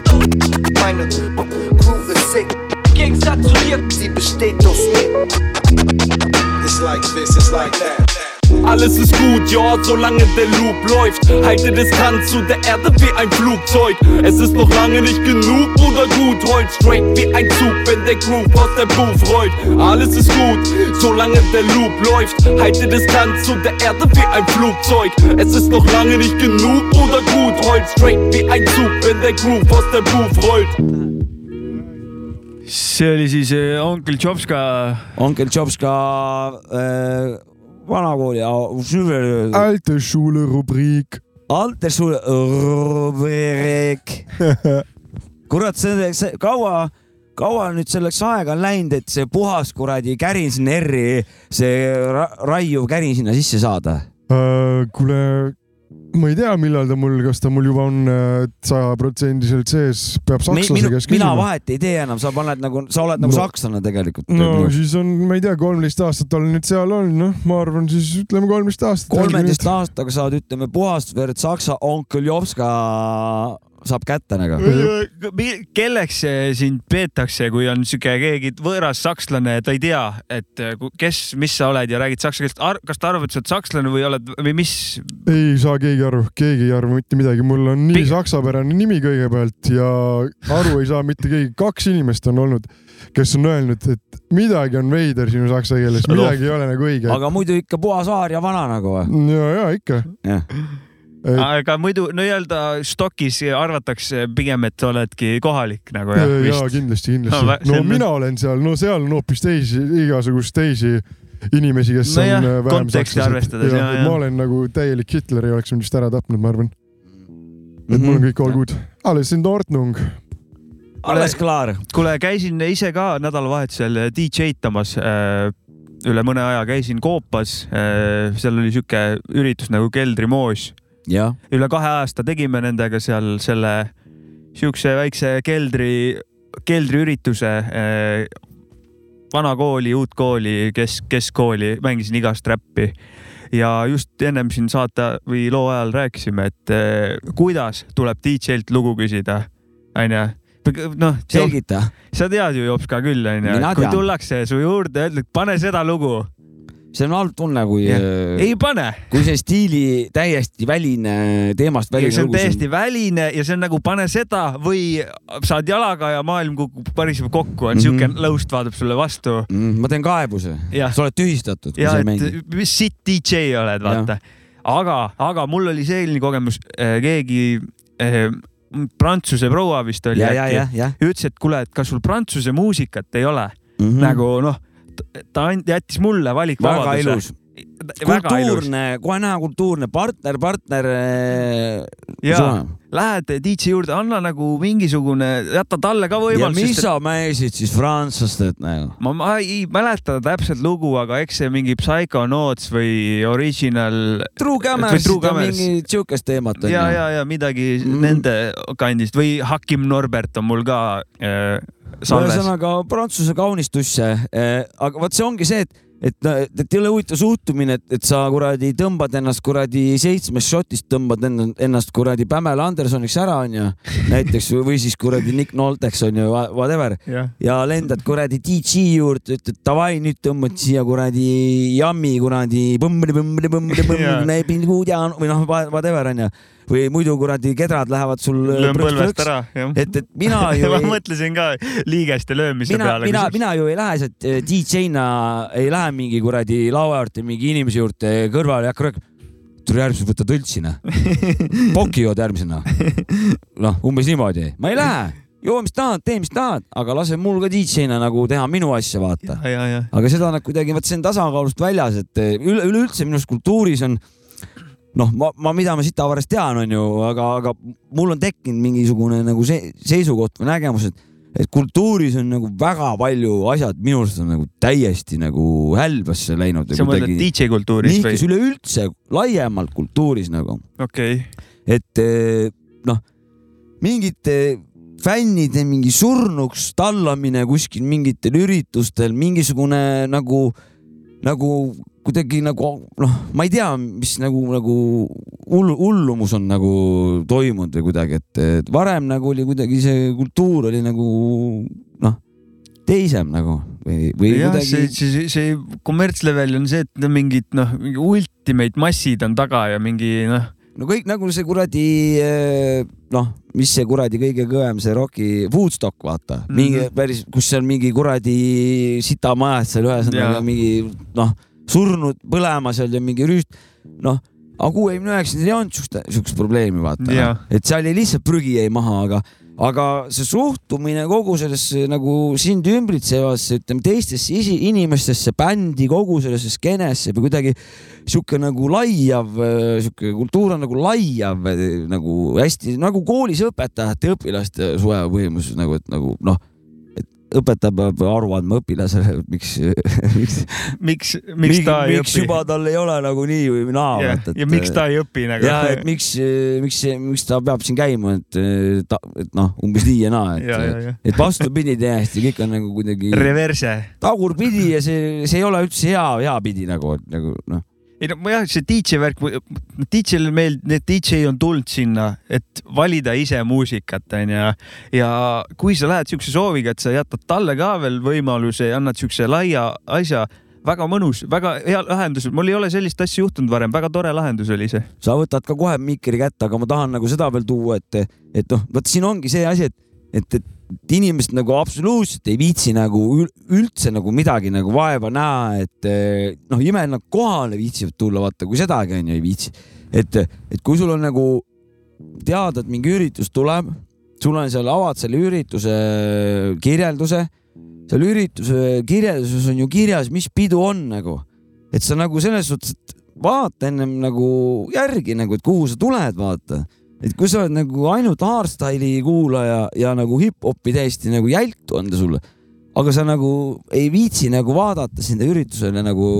Meine Crew ist sick, Im Gegensatz zu dir, sie besteht aus mir. It's like this, it's like that. Alles ist gut, ja, solange der Loop läuft. Halte Distanz zu der Erde wie ein Flugzeug. Es ist noch lange nicht genug, Bruder, gut. Heult straight wie ein Zug, wenn der Groove aus der Booth rollt. Alles ist gut, solange der Loop läuft. Halte Distanz zu der Erde wie ein Flugzeug. Es ist noch lange nicht genug, Bruder, gut. Heult straight wie ein Zug, wenn der Groove aus der Booth rollt. see oli siis äh, onkel Jobska Onkel Jobska äh, vanakooli äh, Alte Schule rubriik. Altersschule rubriik. kurat, see, see kaua, kaua nüüd selleks aega on läinud, et see puhas kuradi kärin sinna R-i, see ra raiuv kärin sinna sisse saada? Äh, kuule, ma ei tea, millal ta mul, kas ta mul juba on sajaprotsendiliselt sees, peab sakslase minu, käest mina küsima. vahet ei tee enam, sa paned nagu, sa oled nagu No- sakslane tegelikult no siis on, ma ei tea, kolmteist aastat olen nüüd seal olnud, noh, ma arvan siis ütleme kolmteist aastat. kolmeteist aastaga saad, ütleme, puhast verd saksa onkel Jopska saab kätte nagu. kelleks sind peetakse, kui on sihuke keegi võõras sakslane, ta ei tea, et äh, ku- kes, mis sa oled ja räägid saksa keelt. kas ta arvab, et sa oled sakslane või oled või mis? ei saa keegi aru, keegi ei arva mitte midagi, mul on nii saksapärane nimi kõigepealt ja aru ei saa mitte keegi, kaks inimest on olnud, kes on öelnud, et midagi on veider sinu saksa keeles, midagi ei ole nagu õige. aga muidu ikka puhas aar ja vana nagu või? ja, ja ikka. Aga muidu nii-öelda stokis arvatakse pigem, et oledki kohalik nagu ja, jah, ja vist. kindlasti, No kindlasti no,. no on- mina olen seal, no seal on hoopis teisi, igasugust teisi inimesi, kes Nojah, on äh, vähem jaa, jaa. ma olen nagu täielik Hitler ei oleks mind vist ära tapnud, ma arvan. et mul on kõik all good. alles in Ordnung. alles klaar. kuule, käisin ise ka nädalavahetusel DJ tamas äh, üle mõne aja, käisin Koopas äh,, seal oli sihuke üritus nagu Keldrimoos. Üle kahe aasta tegime nendega seal selle siukse väikse keldri, keldriürituse äh, vana kooli, uut kooli, kesk, keskkooli, mängisin igast räppi ja just ennem siin saate või loo ajal rääkisime, et äh, kuidas tuleb DJ-lt lugu küsida, onju. noh, selgita. sa tead ju Jops ka küll, onju kui tullakse su juurde, ütled, pane seda lugu. See on halb tunne, kui, ei pane. kui see stiili täiesti väline, teemast väline see on lugu täiesti väline ja see on nagu pane seda või saad jalaga ja maailm kukub, pariseb kokku, on Mhm. siuke lõust vaatab sulle vastu. mm,. ma teen kaebuse. Sa oled tühistatud, ja et mis sitt DJ oled, vaata. aga, aga mul oli selline kogemus, keegi eh, prantsuse proua vist oli ütles, et kuule, et kas sul prantsuse muusikat ei ole mm. -hmm. nagu noh, ta jättis mulle väga valikvabaduse. kultuurne, kohe näha kultuurne partner, partner. ja lähed DJ juurde, anna nagu mingisugune, jäta talle ka ja võimalus. mis sa mängid siis prantslastelt nagu? ma, ma ei mäleta täpselt lugu, aga eks see mingi Psychonauts või Original. True Cammers, mingi siukest teemat on ja, ja, ja midagi mm. nende kandist või Hakim Norbert on mul ka äh. Ühesõnaga prantsuse kaunistusse, aga vot see ongi see, et et, et ei ole huvitav suhtumine, et, et sa kuradi tõmbad ennast kuradi seitsmest šotist tõmbad enn- ennast kuradi Pamela Andersoniks ära, onju. näiteks või- siis kuradi Nick Nolteks onju, whatever. Jah. ja lendad kuradi DJ juurde, ütled davai, nüüd tõmbad siia kuradi jammi kuradi põmm-põmm-põmm-põmm või noh, whatever onju. või muidu kuradi kedrad lähevad sul. löön põlvest ära, jah. et, et mina ju ma ei mõtlesin ka liigeste löömise mina, peale. mina, mina ju ei lähe sealt eh, DJ-na, ei lähe mingi kuradi laua juurde, mingi inimese juurde kõrvale ja hakka rääkima. tule järgmisena võta tõltsina. Poki jood järgmisena. noh, umbes niimoodi, ma ei lähe, joo, mis tahad, tee, mis tahad, aga lase mul ka DJ-na nagu teha minu asja, vaata. aga seda nagu kuidagi, vot see on tasakaalust väljas, et eh, üle, üleüldse minu arust kultuuris on noh, ma, ma, mida ma sitavarast tean, on ju, aga, aga mul on tekkinud mingisugune nagu see seisukoht või nägemus, et, et kultuuris on nagu väga palju asjad minu arust on nagu täiesti nagu hälbasse läinud. sa mõtled DJ kultuuris või üleüldse laiemalt kultuuris nagu, okei okay., et eh, noh, mingite fännide mingi surnuks tallamine kuskil mingitel üritustel, mingisugune nagu, nagu kuidagi nagu noh, ma ei tea, mis nagu, nagu hull, hullumus on nagu toimunud või kuidagi, et et varem nagu oli kuidagi see kultuur oli nagu noh, teisem nagu või, või jah, kuidagi see, see, see kommertslevel on see, et mingid noh, mingi ultimate massid on taga ja mingi noh, no kõik nagu see kuradi eh, noh, mis see kuradi kõige kõvem see Rocki Woodstock vaata mm, -hmm. mingi päris, kus seal mingi kuradi sitamajad seal ühesõnaga Jaa. mingi noh, surnud põlema seal ja mingi rüüst, noh, aga kuuekümne üheksandal ei olnud siukest, siukest probleemi vaata Jaa., et seal jäi lihtsalt prügi jäi maha, aga aga see suhtumine kogu sellesse nagu sind ümbritsevasse, ütleme teistesse isi- inimestesse, bändi, kogu sellesse skeenesse või kuidagi sihuke nagu laiav, sihuke kultuur on nagu laiav nagu hästi nagu koolis õpetajate ja õpilaste suhe põhimõtteliselt nagu, et nagu noh, õpetaja peab aru andma õpilasele, et miks, miks, miks, miks ta ei miks õpi juba tal ei ole nagu nii või naa. ja, ja miks ta ei õpi nagu ja et miks, miks, miks ta peab siin käima, et ta, et noh, umbes nii ja naa, ja. et, et vastupidi täiesti, kõik on nagu kuidagi reverse. tagurpidi ja see, see ei ole üldse hea, hea pidi nagu, nagu noh, ei no jah, see DJ värk, DJ-le meeldib, need DJ on tulnud sinna, et valida ise muusikat, onju. ja kui sa lähed siukse sooviga, et sa jätad talle ka veel võimaluse ja annad siukse laia asja, väga mõnus, väga hea lahendus, mul ei ole sellist asja juhtunud varem, väga tore lahendus oli see. sa võtad ka kohe mikri kätte, aga ma tahan nagu seda veel tuua, et, et noh, vot siin ongi see asi, et, et, et inimesed nagu absoluutselt ei viitsi nagu ül- üldse nagu midagi nagu vaeva näha, et eh, noh, ime nad kohale viitsivad tulla, vaata, kui sedagi onju ei viitsi. et, et kui sul on nagu teada, et mingi üritus tuleb, sul on seal, avad selle ürituse kirjelduse, seal ürituse kirjelduses on ju kirjas, mis pidu on nagu, et sa nagu selles suhtes, et vaata ennem nagu järgi nagu, et kuhu sa tuled, vaata. Et kui sa oled nagu ainult hardstyle'i kuulaja ja nagu hip-hopi täiesti nagu jältu anda sulle, aga sa nagu ei viitsi nagu vaadata sinna üritusele nagu,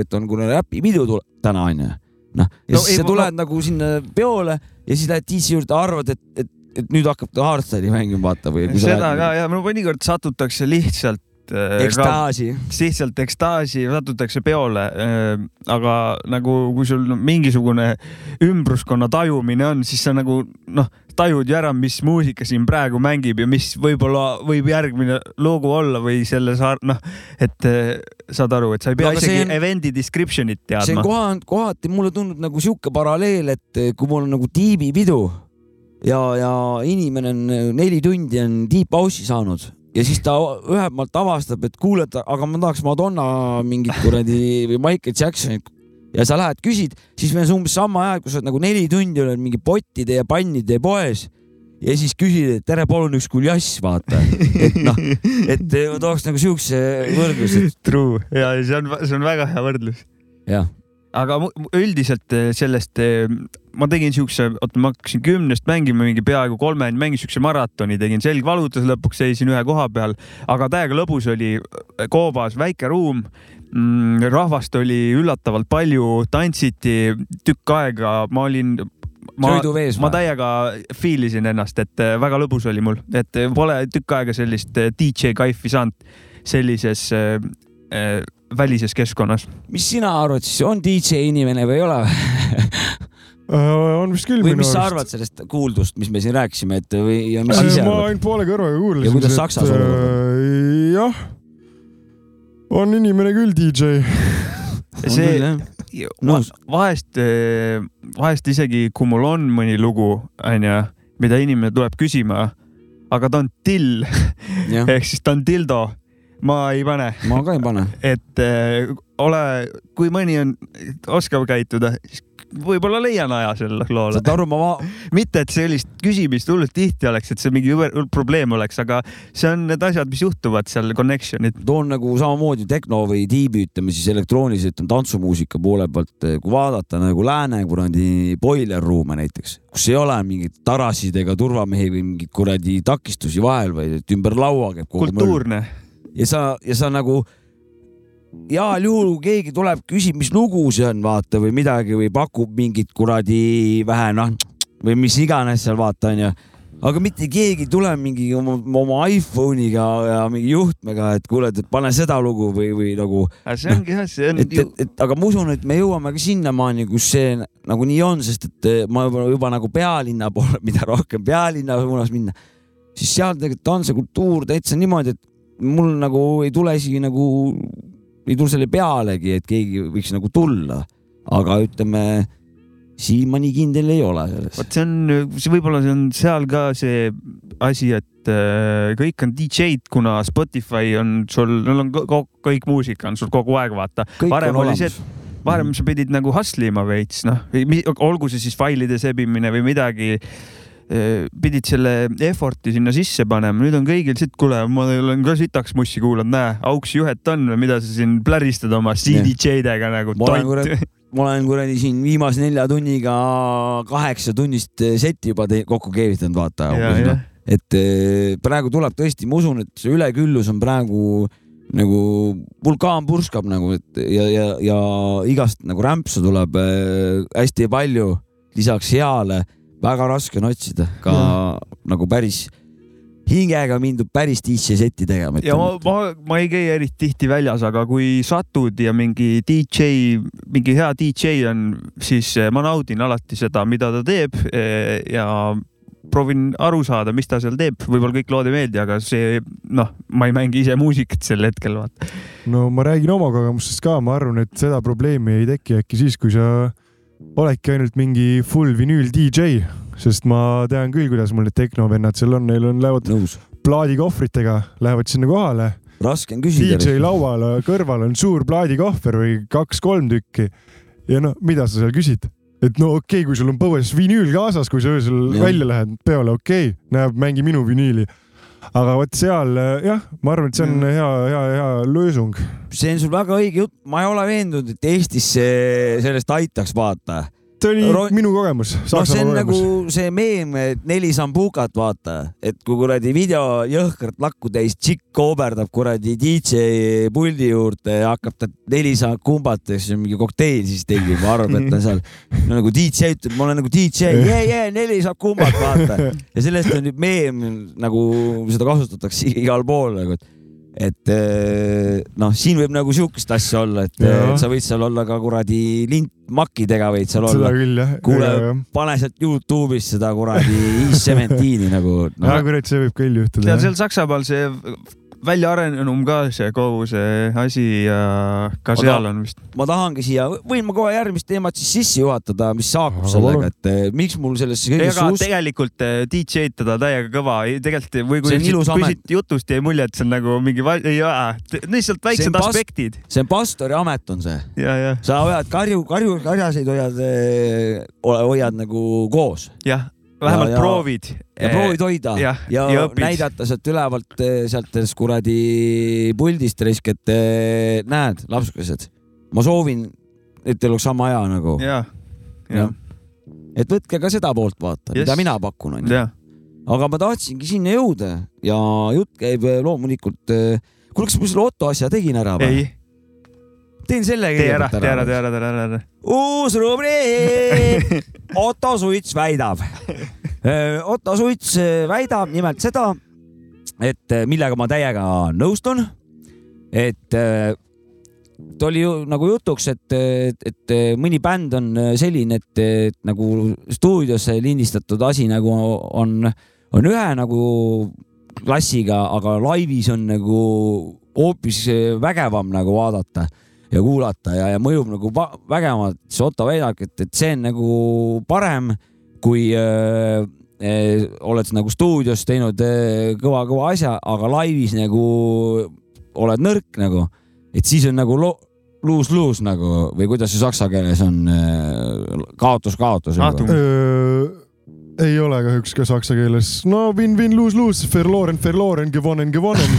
et on kuna räpipidu tuleb täna onju. noh, ja No siis ei, sa tuled ma... nagu sinna peole ja siis lähed DJ juurde, arvad, et, et, et nüüd hakkab ta hardstyle'i mängima, vaata või. seda ka ja no mõnikord satutakse lihtsalt äh, ekstaasi. lihtsalt ekstaasi, satutakse peole. aga nagu, kui sul mingisugune ümbruskonna tajumine on, siis sa nagu noh, tajud ju ära, mis muusika siin praegu mängib ja mis võib-olla võib järgmine lugu olla või selle saar-, noh, et eh, saad aru, et sa ei pea No isegi see on- event'i description'it see on teadma. koha, kohati mulle tundub nagu sihuke paralleel, et kui mul on nagu tiibipidu ja, ja inimene on neli tundi on deep house'i saanud ja siis ta ühelt maalt avastab, et kuule, et aga ma tahaks Madonna mingit kuradi või Michael Jacksonit ja sa lähed küsid, siis meil on umbes sama aeg, kui sa oled nagu neli tundi oled mingi pottide ja pannide poes ja siis küsid, et tere, palun üks kuljass, vaata. et noh, et ma tooks nagu siukse võrdluse, True ja see on, see on väga hea võrdlus. jah. aga üldiselt eh, sellest, ma tegin siukse, oota, ma hakkasin kümnest mängima mingi peaaegu kolmeni, mängin siukse maratoni, tegin selg valutas, lõpuks seisin ühe koha peal, aga täiega lõbus oli eh, koobas väike ruum mm,. rahvast oli üllatavalt palju, tantsiti tükk aega, ma olin. ma ma täiega feel isin ennast, et eh, väga lõbus oli mul, et eh, pole tükk aega sellist DJ kaifi saanud sellises äh, välises keskkonnas. mis sina arvad siis, on DJ inimene või ei ole? on vist küll või minu mis sa arvad sellest kuuldust, mis me siin rääkisime, et või ja mis Äh, ise ma arvad? ainult poole kõrvaga kuulasin. Ja kuidas Saksas olukord on? jah, on inimene küll DJ. see, Nõus. vahest, vahest isegi kui mul on mõni lugu, onju, mida inimene tuleb küsima, aga ta on till Jah. ehk siis ta on dildo, ma ei pane, ma ka ei pane. et eh, ole, kui mõni on, oskab käituda, siis võib-olla leian aja sellele loole saad. aru, ma va- mitte, et sellist küsimist hullult tihti oleks, et see mingi probleem oleks, aga see on need asjad, mis juhtuvad seal connection'id. toon nagu samamoodi tehno või tiibi, ütleme siis elektroonilise, ütleme tantsumuusika poole pealt, kui vaadata nagu lääne kuradi boiler room'e näiteks, kus ei ole mingeid tarasid ega turvamehi või mingeid kuradi takistusi vahel, vaid et ümber laua käib kultuurne. ja sa, ja sa nagu heal juhul, kui keegi tuleb, küsib, mis lugu see on, vaata või midagi või pakub mingit kuradi vähe noh või mis iganes seal vaata onju. aga mitte keegi ei tule mingi oma, oma iPhone'iga ja mingi juhtmega, et kuule, et pane seda lugu või, või nagu. see ongi jah, see on et, et, et aga ma usun, et me jõuame ka sinnamaani, kus see nagu nii on, sest et eh, ma juba, juba nagu pealinna poole, mida rohkem pealinna suunas minna, siis seal tegelikult on see kultuur täitsa niimoodi, et mul nagu ei tule isegi nagu, ei tule selle pealegi, et keegi võiks nagu tulla, aga ütleme siin ma nii kindel ei ole selles. vot see on, see võib-olla see on seal ka see asi, et äh, kõik on DJ-d, kuna Spotify on sul, sul on kõik muusika on sul kogu aeg, vaata. Varem oli see, varem sa pidid nagu hustle ima veits, noh, olgu see siis failide sebimine või midagi pidid selle effort'i sinna sisse panema, nüüd on kõigil siit, kuule, ma olen ka sitaks mussi kuulanud, näe, auks juhet on. Või mida sa siin pläristad oma CDJ-dega nagu ma olen kuradi, ma olen kuradi siin viimase nelja tunniga kaheksa tunnist seti juba kokku keevitanud, vaata ja.. et eh, praegu tuleb tõesti, ma usun, et see üleküllus on praegu nagu vulkaan purskab nagu, et ja, ja, ja igast nagu rämpsu tuleb äh, hästi palju, lisaks heale väga raske on otsida ka nagu päris hingega mindud päris DJ setti tegema. ja ma, ma, ma ei käi eriti tihti väljas, aga kui satud ja mingi DJ, mingi hea DJ on, siis eh, ma naudin alati seda, mida ta teeb eh, ja proovin aru saada, mis ta seal teeb, võib-olla kõik lood ei meeldi, aga see noh, ma ei mängi ise muusikat sel hetkel, vaata. no ma räägin oma kogemustest ka, ma arvan, et seda probleemi ei teki äkki siis, kui sa oledki ainult mingi full vinüül DJ, sest ma tean küll, kuidas mul need tehnovennad seal on, neil on, lähevad plaadikohvritega, lähevad sinna kohale, raske on küsida. DJ laual kõrval on suur plaadikohver või kaks-kolm tükki ja no mida sa seal küsid? et no okei okay,, kui sul on põues vinüül kaasas, kui sa öösel Jah. välja lähed peole, okei okay,, näeb, mängi minu vinüüli. Aga vot seal jah, ma arvan, et see on Mm. hea, hea, hea löösung. see on sul väga õige jutt, ma ei ole veendunud, et Eestis see sellest aitaks vaata. See oli Ro- minu kogemus, noh, see on kogemus. nagu see meem, et neli sambukat, vaata, et kui kuradi video jõhkralt lakku täis, tšikk kooberdab kuradi DJ puldi juurde ja hakkab ta neli sambukat, eks ju, mingi kokteil siis tellib, arvab, et ta seal no, nagu DJ ütleb, ma olen nagu DJ, jee, jee, neli sambukat, vaata. ja sellest on nüüd meem nagu seda kasutatakse igal pool nagu, et et eh, noh, siin võib nagu siukest asja olla, et Jaa. eh, sa võid seal olla ka kuradi lintmakkidega võid seal olla seda. küll jah. kuule, pane sealt Youtube'is seda kuradi Is-Seventiini nagu no. no,. kurat, see võib küll juhtuda seal, seal Saksamaal see välja arenenum ka see kogu see asi ja ka Aga- seal on vist. ma tahangi siia, võin ma kohe järgmist teemat siis sisse juhatada, mis saakub Aga sellega, et eh, miks mul sellesse kõigesse ega usk, tegelikult eh, DJ-d teda täiega kõva, tegelikult või kui siit jutust jäi mulje, et see on nagu mingi, ei jaa, lihtsalt väiksed on pas- aspektid. see on pastori amet on see, ja, ja, sa hoiad karju, karju, karjaseid hoiad, hoiad nagu koos. Jah, vähemalt Ja- ja, proovid. ja proovid hoida ja, ja ja õpid. näidata sealt ülevalt eh, sealt kuradi puldist risk, et eh, näed, lapsukesed, ma soovin, et teil oleks sama hea nagu, et võtke ka seda poolt vaata yes., mida mina pakun onju. aga ma tahtsingi sinna jõuda ja jutt käib eh, loomulikult. kuule, kas ma selle Otto asja tegin ära või? Teen selle tee ära, tee ära, tee ära, tee ära, tee ära. uus rubriik, Otto Suits väidab. Otto Suits väidab nimelt seda, et millega ma täiega nõustun, et ta oli ju nagu jutuks, et, et, et mõni bänd on selline, et, et nagu stuudiosse lindistatud asi nagu on, on ühe nagu klassiga, aga laivis on nagu hoopis vägevam nagu vaadata ja kuulata ja, ja mõjub nagu vägevamalt. siis Otto väidab, et, et see on nagu parem, kui äh, äh, oled nagu stuudios teinud kõva-kõva asja, aga laivis nagu oled nõrk nagu, et siis on nagu lo lose-lose nagu või kuidas see saksa keeles on äh, kaotus-kaotus nagu. Ei ole kahjuks ka saksa keeles. no win-win, lose-lose, verloren, verloren, gewonnen, gewonnen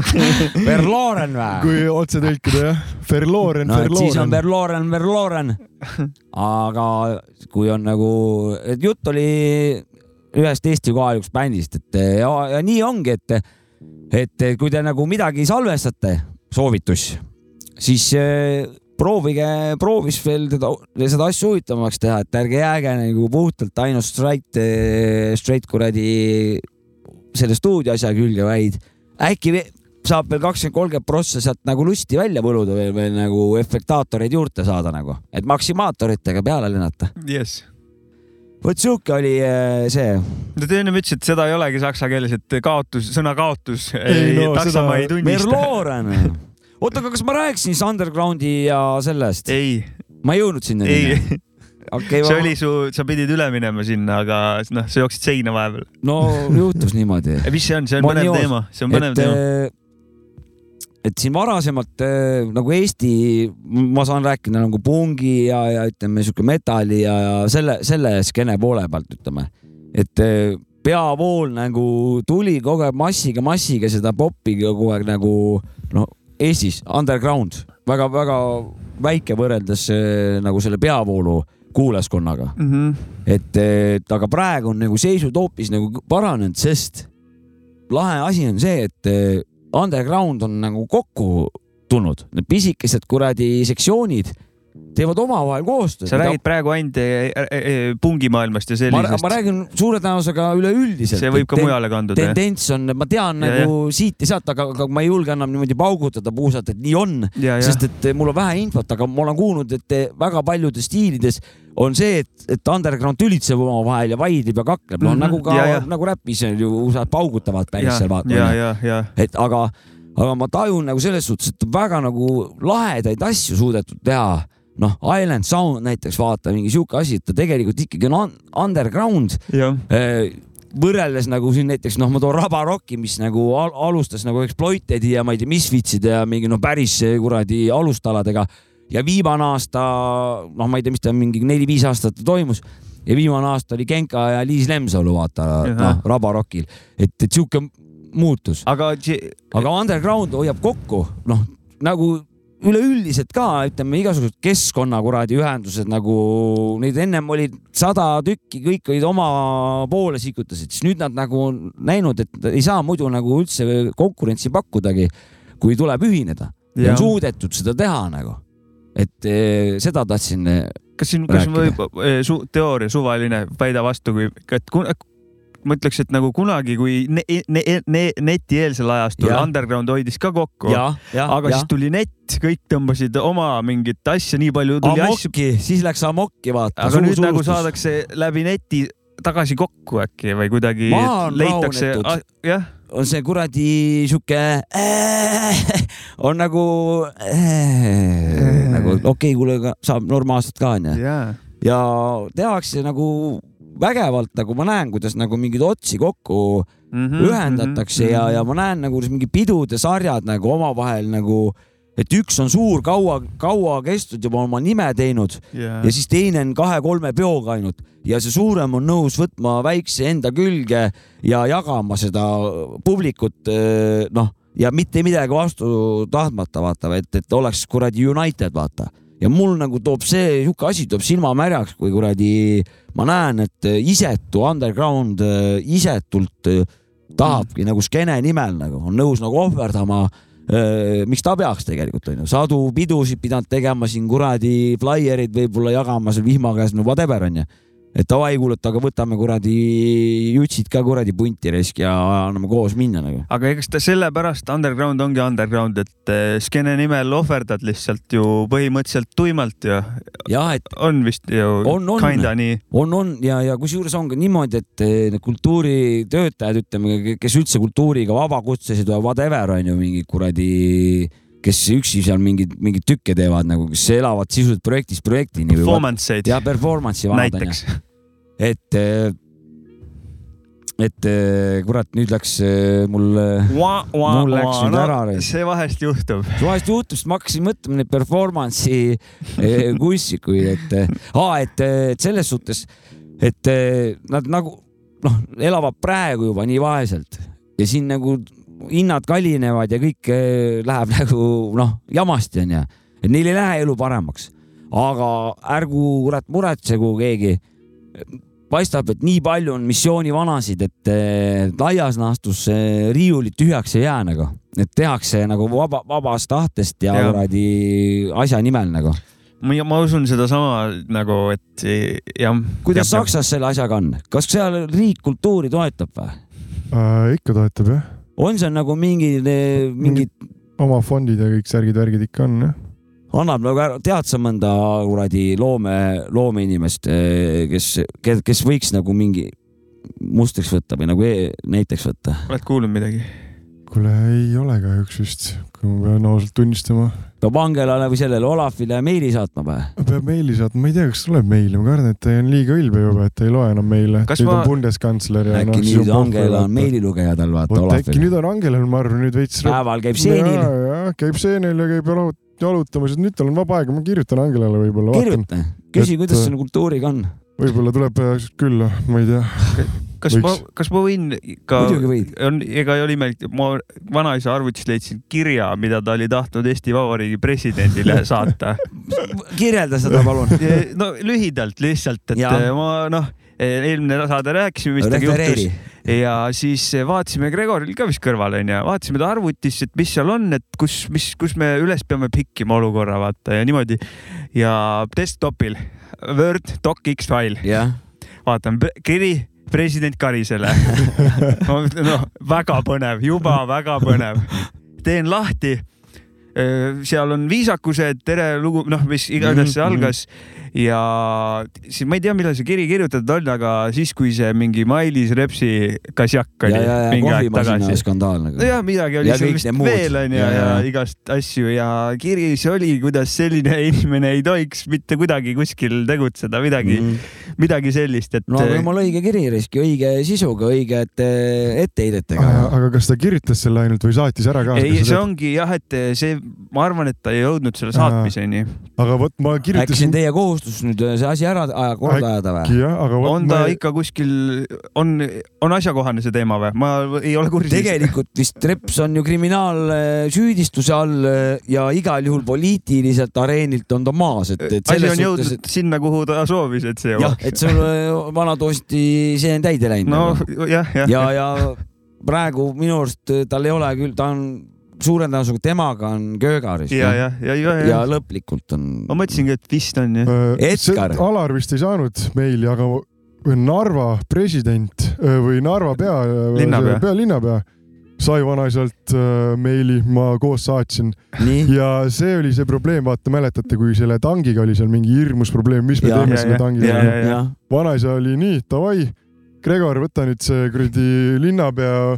Verloren või? kui otse tõlkida jah, verloren, no et siis on verloren. Verloren, Verloren. aga kui on nagu, et jutt oli ühest Eesti kohalikust bändist, et ja, ja nii ongi, et, et kui te nagu midagi salvestate, soovitus, siis eh, proovige, proovis veel teda, seda asja huvitavamaks teha, et ärge jääge nagu puhtalt ainult straight, straight kuradi selle stuudio asja külge, vaid äkki saab veel kakskümmend, kolmkümmend prossa sealt nagu lusti välja põluda veel, veel nagu efektaatoreid juurde saada nagu, et maksimaatoritega peale lennata. jess vot sihuke oli äh, see. no te ennem ütlesite, et seda ei olegi saksa keeles, et kaotus, sõna kaotus Ei, no Saksamaa ei tunnista. Verloren. oota, aga kas ma rääkisin siis Undergroundi ja sellest? ei, ma ei jõudnud sinna. ei, okay, see oli su, sa pidid üle minema sinna, aga noh, sa jooksid seina vahepeal. no juhtus niimoodi. mis see on, see on põnev Manioos. teema, see on põnev et, teema. äh, et siin varasemalt äh, nagu Eesti, ma saan rääkida nagu pungi ja, ja ütleme sihuke metalli ja, ja selle, selle skeene poole pealt ütleme, et äh, peavool nagu tuli kogu aeg massiga, massiga seda popi kogu aeg nagu noh, Eestis underground väga-väga väike võrreldes äh, nagu selle peavoolu kuulajaskonnaga Mm -hmm. et, et aga praegu on nagu seisud hoopis nagu paranenud, sest lahe asi on see, et eh, underground on nagu kokku tulnud, need pisikesed kuradi sektsioonid teevad omavahel koostööd. sa räägid praegu ainult eh, eh, pungimaailmast ja sellisest ma. räägin suure tõenäosusega üleüldiselt. see võib ka mujale kanduda, jah? tendents on, ma tean Ja, nagu siit ja sealt, aga, aga ma ei julge enam niimoodi paugutada puusalt, et nii on, sest et mul on vähe infot, aga ma olen kuulnud, et väga paljudes stiilides on see, et, et underground tülitseb omavahel ja vaidleb ja kakleb, no Mhm. nagu ka Ja, ja. nagu räpis on ju, usad paugutavad päris ja seal, vaata et aga, aga ma tajun nagu selles suhtes, et väga nagu lahedaid asju suudetud teha. noh, Island Sound näiteks vaata mingi sihuke asi, et ta tegelikult ikkagi on un underground. Eh, võrreldes nagu siin näiteks noh, ma toon Raba Rocki, mis nagu al alustas nagu Exploitedi ja ma ei tea, Misfitside ja mingi noh, päris eh, kuradi alustaladega. Ja viimane aasta, noh, ma ei tea, mis ta mingi neli-viis aastat ta toimus. Ja viimane aasta oli Genka ja Liis Lemsalu, vaata noh, Raba Rockil, et, et sihuke muutus, aga aga underground hoiab kokku, noh nagu üleüldiselt ka ütleme igasugused keskkonna kuradi ühendused nagu neid ennem olid sada tükki, kõik olid oma poole sikutasid, siis nüüd nad nagu on näinud, et ei saa muidu nagu üldse konkurentsi pakkudagi, kui tuleb ühineda on suudetud seda teha nagu. et eh, seda tahtsin kas siin, kas rääkida. võib eh, su, teooria suvaline väida vastu, kui, et kun, ma ütleks, et nagu kunagi, kui ne, ne, ne, netieelsel ajastul Jah. underground hoidis ka kokku, ja, ja, aga ja siis tuli net, kõik tõmbasid oma mingit asja, nii palju tuli asju, amokki, siis läks amokki vaata. aga nüüd nagu saadakse läbi neti tagasi kokku äkki või kuidagi leitakse rahunetud., jah, on see kuradi sihuke äh,, on nagu äh,, nagu okei okay,, kuule, saab normaalselt ka onju. ja tehakse nagu vägevalt, nagu ma näen, kuidas nagu mingeid otsi kokku Mhm, ühendatakse ja, ja ma näen nagu kuidas mingi pidude sarjad nagu omavahel nagu, et üks on suur, kaua, kaua kestnud juba oma nime teinud ja ja siis teine on kahe-kolme peoga ainult. Ja see suurem on nõus võtma väikse enda külge ja jagama seda publikut eh, noh, ja mitte midagi vastu tahtmata vaata, et, et oleks kuradi United vaata ja mul nagu toob see sihuke asi toob silma märjaks, kui kuradi ma näen, et eh, isetu underground eh, isetult eh, tahabki nagu skeene nimel nagu on nõus nagu ohverdama Äh, miks ta peaks tegelikult onju, sadu pidusid pidanud tegema siin kuradi flaierid võib-olla jagama seal vihma käes, no whatever onju. Et davai, kuule, et aga võtame kuradi jutsid ka kuradi punti risk ja anname koos minna nagu. aga eks ta sellepärast underground ongi underground, et eh, skeene nimel ohverdad lihtsalt ju põhimõtteliselt tuimalt ja jah, et on vist ju On, on. kinda nii. on, on ja, ja kusjuures on ka niimoodi, et eh, need kultuuritöötajad, ütleme, kes üldse kultuuriga vabakutselised või whatever on ju mingi kuradi, kes üksi seal mingeid, mingeid tükke teevad nagu, kes elavad sisuliselt projektist projektini. Performance eid ja performance'i vanad onju näiteks. et, et eh, kurat, nüüd läks eh, mul, Mul läks nüüd ära nüüd. see vahest juhtub. vahest juhtub, sest ma hakkasin mõtlema neid performance'i eh, kussikuid, et eh, et, et selles suhtes, et eh, nad nagu noh, elavad praegu juba nii vaeselt ja siin nagu hinnad kallinevad ja kõik eh, läheb nagu noh, jamasti onju, et neil ei lähe elu paremaks. aga ärgu kurat muretsegu keegi paistab, et nii palju on missioonivanasid, et eh, laias laastus eh, riiulid tühjaks ei jää nagu, et tehakse nagu vaba, vabast tahtest ja Jah. kuradi asja nimel nagu. ma, ma usun sedasama nagu, et jah. kuidas Saksas selle asjaga on, kas seal riik kultuuri toetab või? äh,. ikka toetab jah, on seal nagu mingid, mingid, oma fondid ja kõik särgid-värgid ikka on jah. annab nagu ära, tead sa mõnda kuradi loome, loomeinimest, kes, kes, kes võiks nagu mingi mustriks võtta või nagu e näiteks võtta? oled kuulnud midagi? kuule, ei ole kahjuks vist, kui ma pean ausalt tunnistama. Peab Angelale või sellele Olafile meili saatma või? peab meili saatma, ma ei tea, kas tuleb meili, ma kardan, et ta on liiga ülbe juba, et ta ei loe enam meile. Kas nüüd ma- on Bundeskantsler ja äkki nüüd Angela on meililugeja tal vaata vot äkki nüüd on Angelal, ma arvan, nüüd veits. päeval käib seenil, käib seenil ja käib jalut- jalutamas, et nüüd tal on vaba aeg, ma kirjutan Angelale võib-olla, kirjuta, küsi, et- kuidas selle kultuuriga on. võib-olla tuleb äh, külla, ma ei tea. kas Võiks. ma, kas ma võin ka, on, ega ei ole imelik, ma vanaisa arvutist leidsin kirja, mida ta oli tahtnud Eesti Vabariigi presidendile saata. kirjelda seda palun. no lühidalt lihtsalt, et Jaa. ma noh, eelmine saade rääkisime, mis temaga juhtus. ja siis vaatasime Gregoril ka vist kõrval onju, vaatasime ta arvutist, et mis seal on, et kus, mis, kus me üles peame pikkima olukorra vaata ja niimoodi. ja desktopil Word doc X fail, jah, vaatan kiri president Karisele. no väga põnev, juba väga põnev. teen lahti. seal on viisakused, tere lugu, noh, mis iganes see Mhm, algas ja siis ma ei tea, millal see kiri kirjutatud on, aga siis, kui see mingi Mailis Repsi kasjakk oli ja, ja, ja kohvimasina tagasi. skandaal nagu. nojah, midagi oli Ja seal vist veel onju Ja, ja, ja ja. igast asju ja kirjas oli, kuidas selline inimene ei tohiks mitte kuidagi kuskil tegutseda, midagi mm., midagi sellist, et no aga jumala õige kiri, riski õige sisuga, õigete etteheidetega. aga kas ta kirjutas selle ainult või saatis ära ka? ei, see ongi jah, et see, ma arvan, et ta ei jõudnud selle saatmiseni. aga vot ma äkki see kirjutasin on teie kohustus nüüd see asi ära aja- korda ajada või? on ta ikka kuskil, on, on asjakohane see teema või? ma ei ole kursis. tegelikult vist Reps on ju kriminaalsüüdistuse all eh, ja igal juhul poliitiliselt areenilt on ta maas, et, et asi selles on suhtes, jõudnud sinna, kuhu ta soovis, et see et jah, et sul vana toasti see on täide läinud no jah, jah. ja, ja praegu minu arust tal ei ole küll, ta on suure tõenäosusega temaga on köögaris ja, ja, ja, ja, ja ja. lõplikult on. ma mõtlesingi, et vist on jah. Edgar. Äh, Alar vist ei saanud meili, aga Narva president öö, või Narva pea, Linnapea. pealinnapea sai vanaisalt öö, meili, ma koos saatsin ja see oli see probleem, vaata mäletate, kui selle tangiga oli seal mingi hirmus probleem, mis me Ja, teeme ja, selle tangiga ja, ja, ja. jah, vanaisa oli nii, davai, Gregor, võta nüüd see kuradi linnapea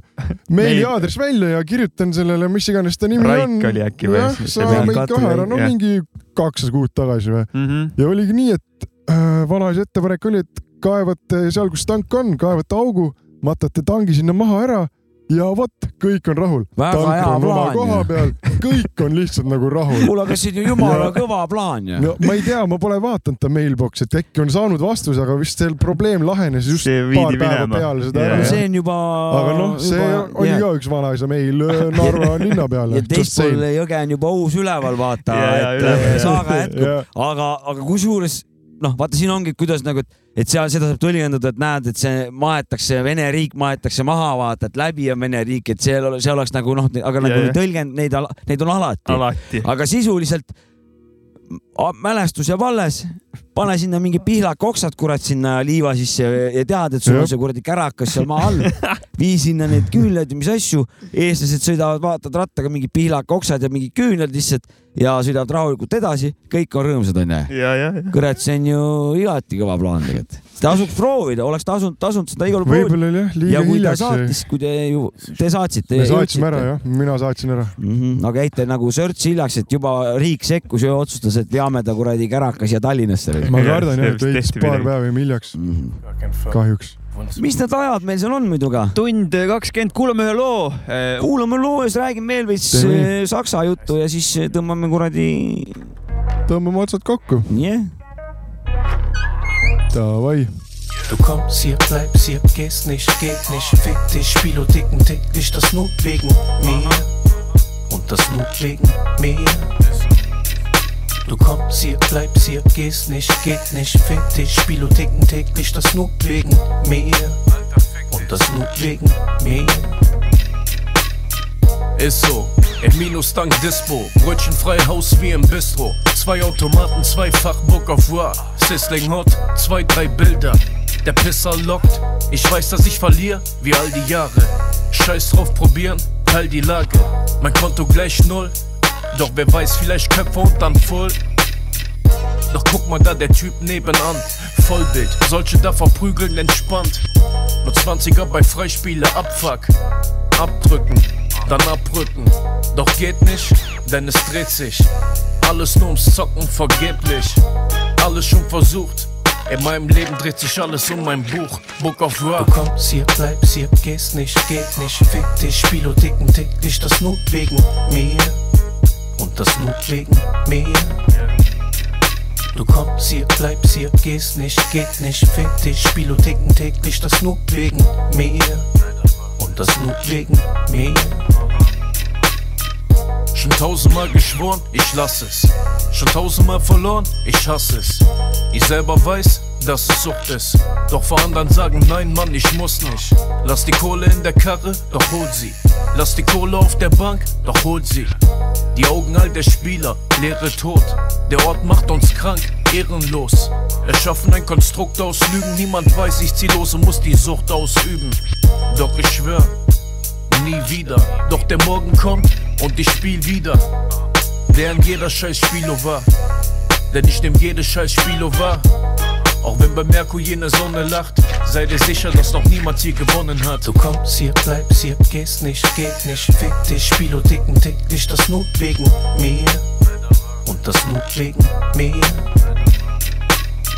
meiliaadress välja ja kirjutan sellele, mis iganes ta nimi Raik on. oli äkki või? jah, sa katri- kahe ära, no jah. mingi kakssada kuud tagasi või. Mhm. ja oligi nii, et äh, vanaisa ettepanek oli, et kaevate seal, kus tank on, kaevate augu, matate tangi sinna maha ära ja vot, kõik on rahul. Tank on oma koha peal, kõik on lihtsalt nagu rahul. kuule, aga see on ju jumala Ja- kõva plaan ju. no ma ei tea, ma pole vaadanud ta mailbox'i, et äkki on saanud vastuse, aga vist see probleem lahenes just paar päeva minema. peale seda jaa.. see on juba. aga noh, see oli ka üks vanaisa meil äh, Narva linna peale ja. teispool jõge on juba uus üleval, vaata ja, et üleval, äh, saaga jätkub Jah., aga, aga kusjuures noh, vaata siin ongi, kuidas nagu, et seal seda saab tõlgendada, et näed, et see maetakse, Vene riik maetakse maha, vaata, et läbi on Vene riik, et see, see oleks nagu noh, aga nagu ja. tõlgend, neid, neid on alati, alati. aga sisuliselt mälestus jääb alles, pane sinna mingi pihlak oksad kurat sinna liiva sisse ja tead, et sul on see kuradi kärakas seal maa all. vii sinna need küünlad ja mis asju, eestlased sõidavad, vaatavad rattaga mingi pihlak oksad ja mingid küünlad lihtsalt ja sõidavad rahulikult edasi, kõik on rõõmsad onju. ja, ja, ja. kurat, see on ju igati kõva plaan tegelikult. tasuks proovida, oleks tasunud, tasunud seda igal pool. võib-olla oli jah, ja liiga kui ta hiljaks saatis, kui te ju, te saatsite. me saatsime ära jah, mina saatsin ära. mm. -hmm. aga jäite nagu search hiljaks, et juba riik sekkus ja otsustas, et veame ta kuradi kärakas ja Tallinnasse. ma kardan jah, et veits paar päeva jäime hiljaks, Mm -hmm. kahjuks. Mis need ajad meil seal on muidu ka? tund kakskümmend, kuulame ühe loo. kuulame loo ja siis räägime veel veits eh, saksa juttu ja siis tõmbame kuradi. tõmbame otsad kokku. jah. Davai. Du kommst hier, bleibst hier, gehst nicht, geht nicht, fick dich, Spilo dicken täglich, das Not wegen mir und das Not wegen mir. Du kommst hier, bleibst hier, gehst nicht, geht nicht, fick dich, Spilo dicken täglich, das Not wegen mir und das Not wegen mir. Ist so, im Minus dank Dispo, Brötchenfrei Haus wie im Bistro. Zwei Automaten, zweifach Book of War, Sizzling Hot, zwei, drei Bilder. Der Pisser lockt, ich weiß, dass ich verliere, wie all die Jahre. Scheiß drauf probieren, teil die Lage. Mein Konto gleich null, doch wer weiß, vielleicht Köpfe und dann voll. Doch guck mal da, der Typ nebenan. Vollbild, solche da verprügeln entspannt. Nur 20er bei Freispiele, Abfuck. Abdrücken, dann abrücken. Doch geht nicht, denn es dreht sich. Alles nur ums Zocken, vergeblich. Alles schon versucht. In meinem Leben dreht sich alles um mein Buch. Book of Du Rock. kommst hier, bleibst hier, gehst nicht, geht nicht, fick dich, Spilo dicken täglich, das Not wegen mir und das Not wegen mir. Du kommst hier, bleibst hier, gehst nicht, geht nicht, fick dich, Spilo dicken täglich, das Not wegen mir und das Not wegen mir. Schon tausendmal geschworen, ich lass es. Schon tausendmal verloren, ich hasse es. Ich selber weiß, dass es Sucht ist. Doch vor anderen sagen, nein, Mann, ich muss nicht. Lass die Kohle in der Karre, doch hol sie. Lass die Kohle auf der Bank, doch hol sie. Die Augen all der Spieler, leere Tod. Der Ort macht uns krank, ehrenlos. Erschaffen ein Konstrukt aus Lügen, niemand weiß, ich zieh los und muss die Sucht ausüben. Doch ich schwör, nie wieder. Doch der Morgen kommt und ich spiel wieder. Der jeder scheiß Spielo war. Denn ich nehm jede scheiß Spielo wahr. Auch wenn bei Merkur jene Sonne lacht, sei dir sicher, dass noch niemand hier gewonnen hat. Du kommst hier, bleibst hier, gehst nicht, geht nicht, fick dich, Spilo dicken täglich, das Not wegen mir und das Not wegen mir.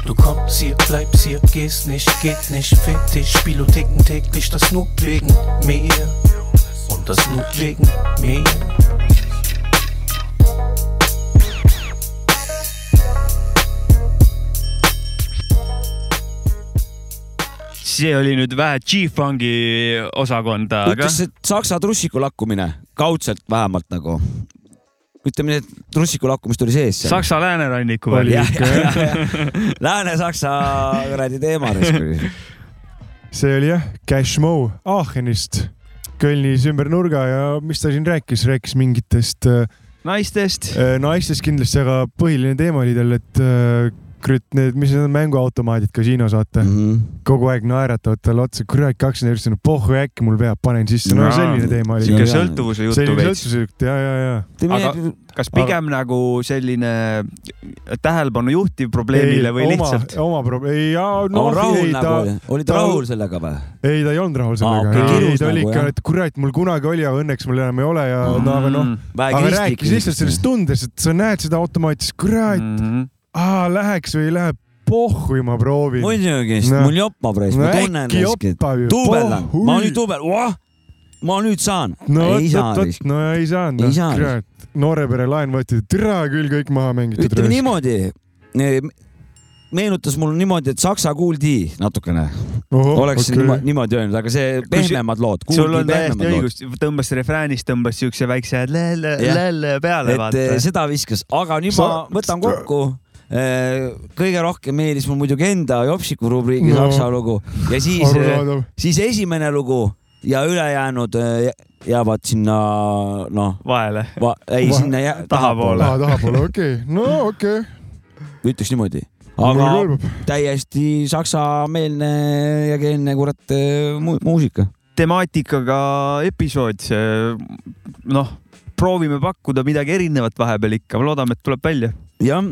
Du kommst hier, bleibst hier, gehst nicht, geht nicht, fick dich, Spilo dicken täglich, das Not wegen mir und das Not wegen mir. See oli nüüd vähe G-Fungi osakonda, aga ütles, et saksa trussiku lakkumine, kaudselt vähemalt nagu. ütleme nii, et trussiku lakkumist oli sees. Saksa lääneranniku ikka, Lääne-Saksa kuradi teema. see oli jah, Cashmo Aachenist, Kölnis ümber nurga ja mis ta siin rääkis, rääkis mingitest äh, naistest. naistest kindlasti, aga põhiline teema oli tal, et kurat, need, mis need on mänguautomaadid kasiinos, vaata mm. -hmm. kogu aeg naeratavad talle otsa, kurat, kakskümmend eurot, no pohhu äkki mul peab, panen sisse, no selline teema oli. sihuke sõltuvuse juttu selline veits. sõltuvuse jutt ja, ja, ja. aga kas pigem nagu selline tähelepanu juhtiv probleemile või oma, lihtsalt? oma probleem, ei, jaa, no, rahul ei nagu ta, olid ta rahul sellega või? ei, ta ei olnud rahul sellega okei, okay,, ei ta oli nagu, ikka et kurat, mul kunagi oli, aga õnneks mul enam ei ole ja Mm. no aga noh, aga rääkis lihtsalt sellest tundest, et sa näed seda automaati, siis kurat mm, -hmm. aa, läheks või ei lähe, pohhui ma proovin. muidugi, No. mul jopab reis, ma No tunnen duubeldan, Pohhui. ma nüüd duubel, ma nüüd saan. no ei saa vot, no ei saanud, Ei noh saanud. kurat, noore pere laen võeti, türa küll kõik maha mängitud. ütleme niimoodi, meenutas mul niimoodi, et Saksa Kool D natukene oleks okay. niimoodi, niimoodi öelnud, aga see pehmemad lood. sul on täiesti õigus, tõmbas refräänist, tõmbas siukse väikse lälle, lälle peale, et vaata eh,. seda viskas, aga nüüd ma Sa- võtan kokku. Kõige rohkem meeldis mul muidugi enda Jopsiku rubriigi No. Saksa lugu ja siis, arusaadav. siis esimene lugu ja ülejäänud eh, jäävad sinna noh, vahele. ei Va- sinna jää, tahapoole. aa, tahapoole, okei, no okei okay.. ütleks niimoodi, aga täiesti saksameelne ja keelne kurat mu muusika. temaatikaga episood, noh, proovime pakkuda midagi erinevat vahepeal ikka, loodame, et tuleb välja. jah,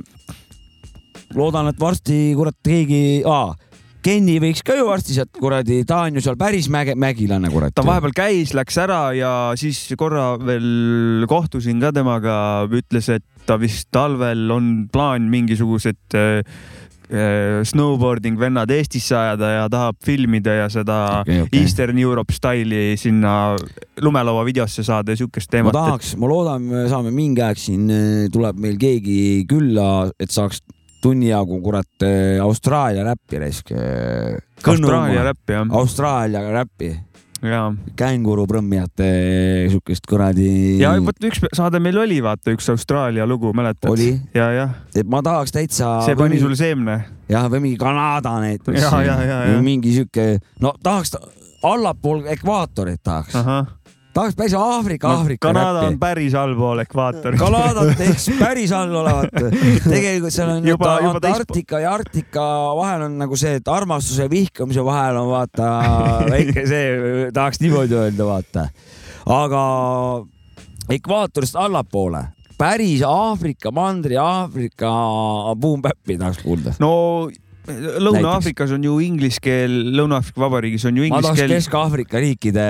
loodan, et varsti kurat keegi, Kenny võiks ka ju varsti sealt kuradi, ta on ju seal päris mäge, mägilane kurat. ta vahepeal käis, läks ära ja siis korra veel kohtusin ka temaga, ütles, et ta vist talvel on plaan mingisugused äh, äh, snowboarding vennad Eestisse ajada ja tahab filmida ja seda Okei, okei. Eastern Europe style'i sinna lumelauva videosse saada ja siukest ma teemat. tahaks, ma loodan, me saame mingi aeg siin, tuleb meil keegi külla, et saaks tunni jagu kurat äh, Austraalia räppi raisk. Austraalia räpp jah, Austraalia räppi, känguru prõmmijate siukest kuradi. ja vot üks saade meil oli, vaata üks Austraalia lugu, mäletad? oli, ja, jah, et ma tahaks täitsa. see pani sul seemne. jah, või mingi Kanada näiteks. Mingi sihuke, no tahaks ta- allapool ekvaatorit tahaks, tahaks päris Aafrika, Aafrika Kanada on räppi. päris allpool ekvaatori. Kanadat teeks päris all olevat. tegelikult seal on Juba- juba, Antarktika ja Arktika vahel on nagu see, et armastuse ja vihkamise vahel on vaata väike see, tahaks niimoodi öelda, vaata. aga ekvaatorist allapoole, päris Aafrika mandri, Aafrika boom-bap'i tahaks kuulda. no Lõuna-Aafrikas on ju inglise keel, Lõuna-Aafrika Vabariigis on ju ma inglise tahaks keel. Kesk-Aafrika riikide.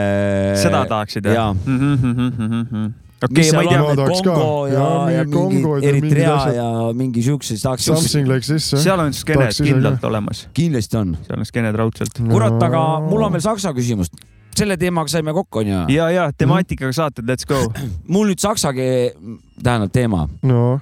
seda tahaksid jah? okei, Mis ma ei seal tea on, ma tahaks ka. Kongo ja, ja, ja mingi Eritrea ja mingi siukseid tahaks Something like this, jah. seal on skeened Tahaks kindlalt olemas, kindlasti on. seal on skeened raudselt. kurat, aga mul on veel saksa küsimus. selle teemaga saime kokku, onju. ja, ja temaatikaga saated, let's go. mul nüüd saksa, tähendab teema. no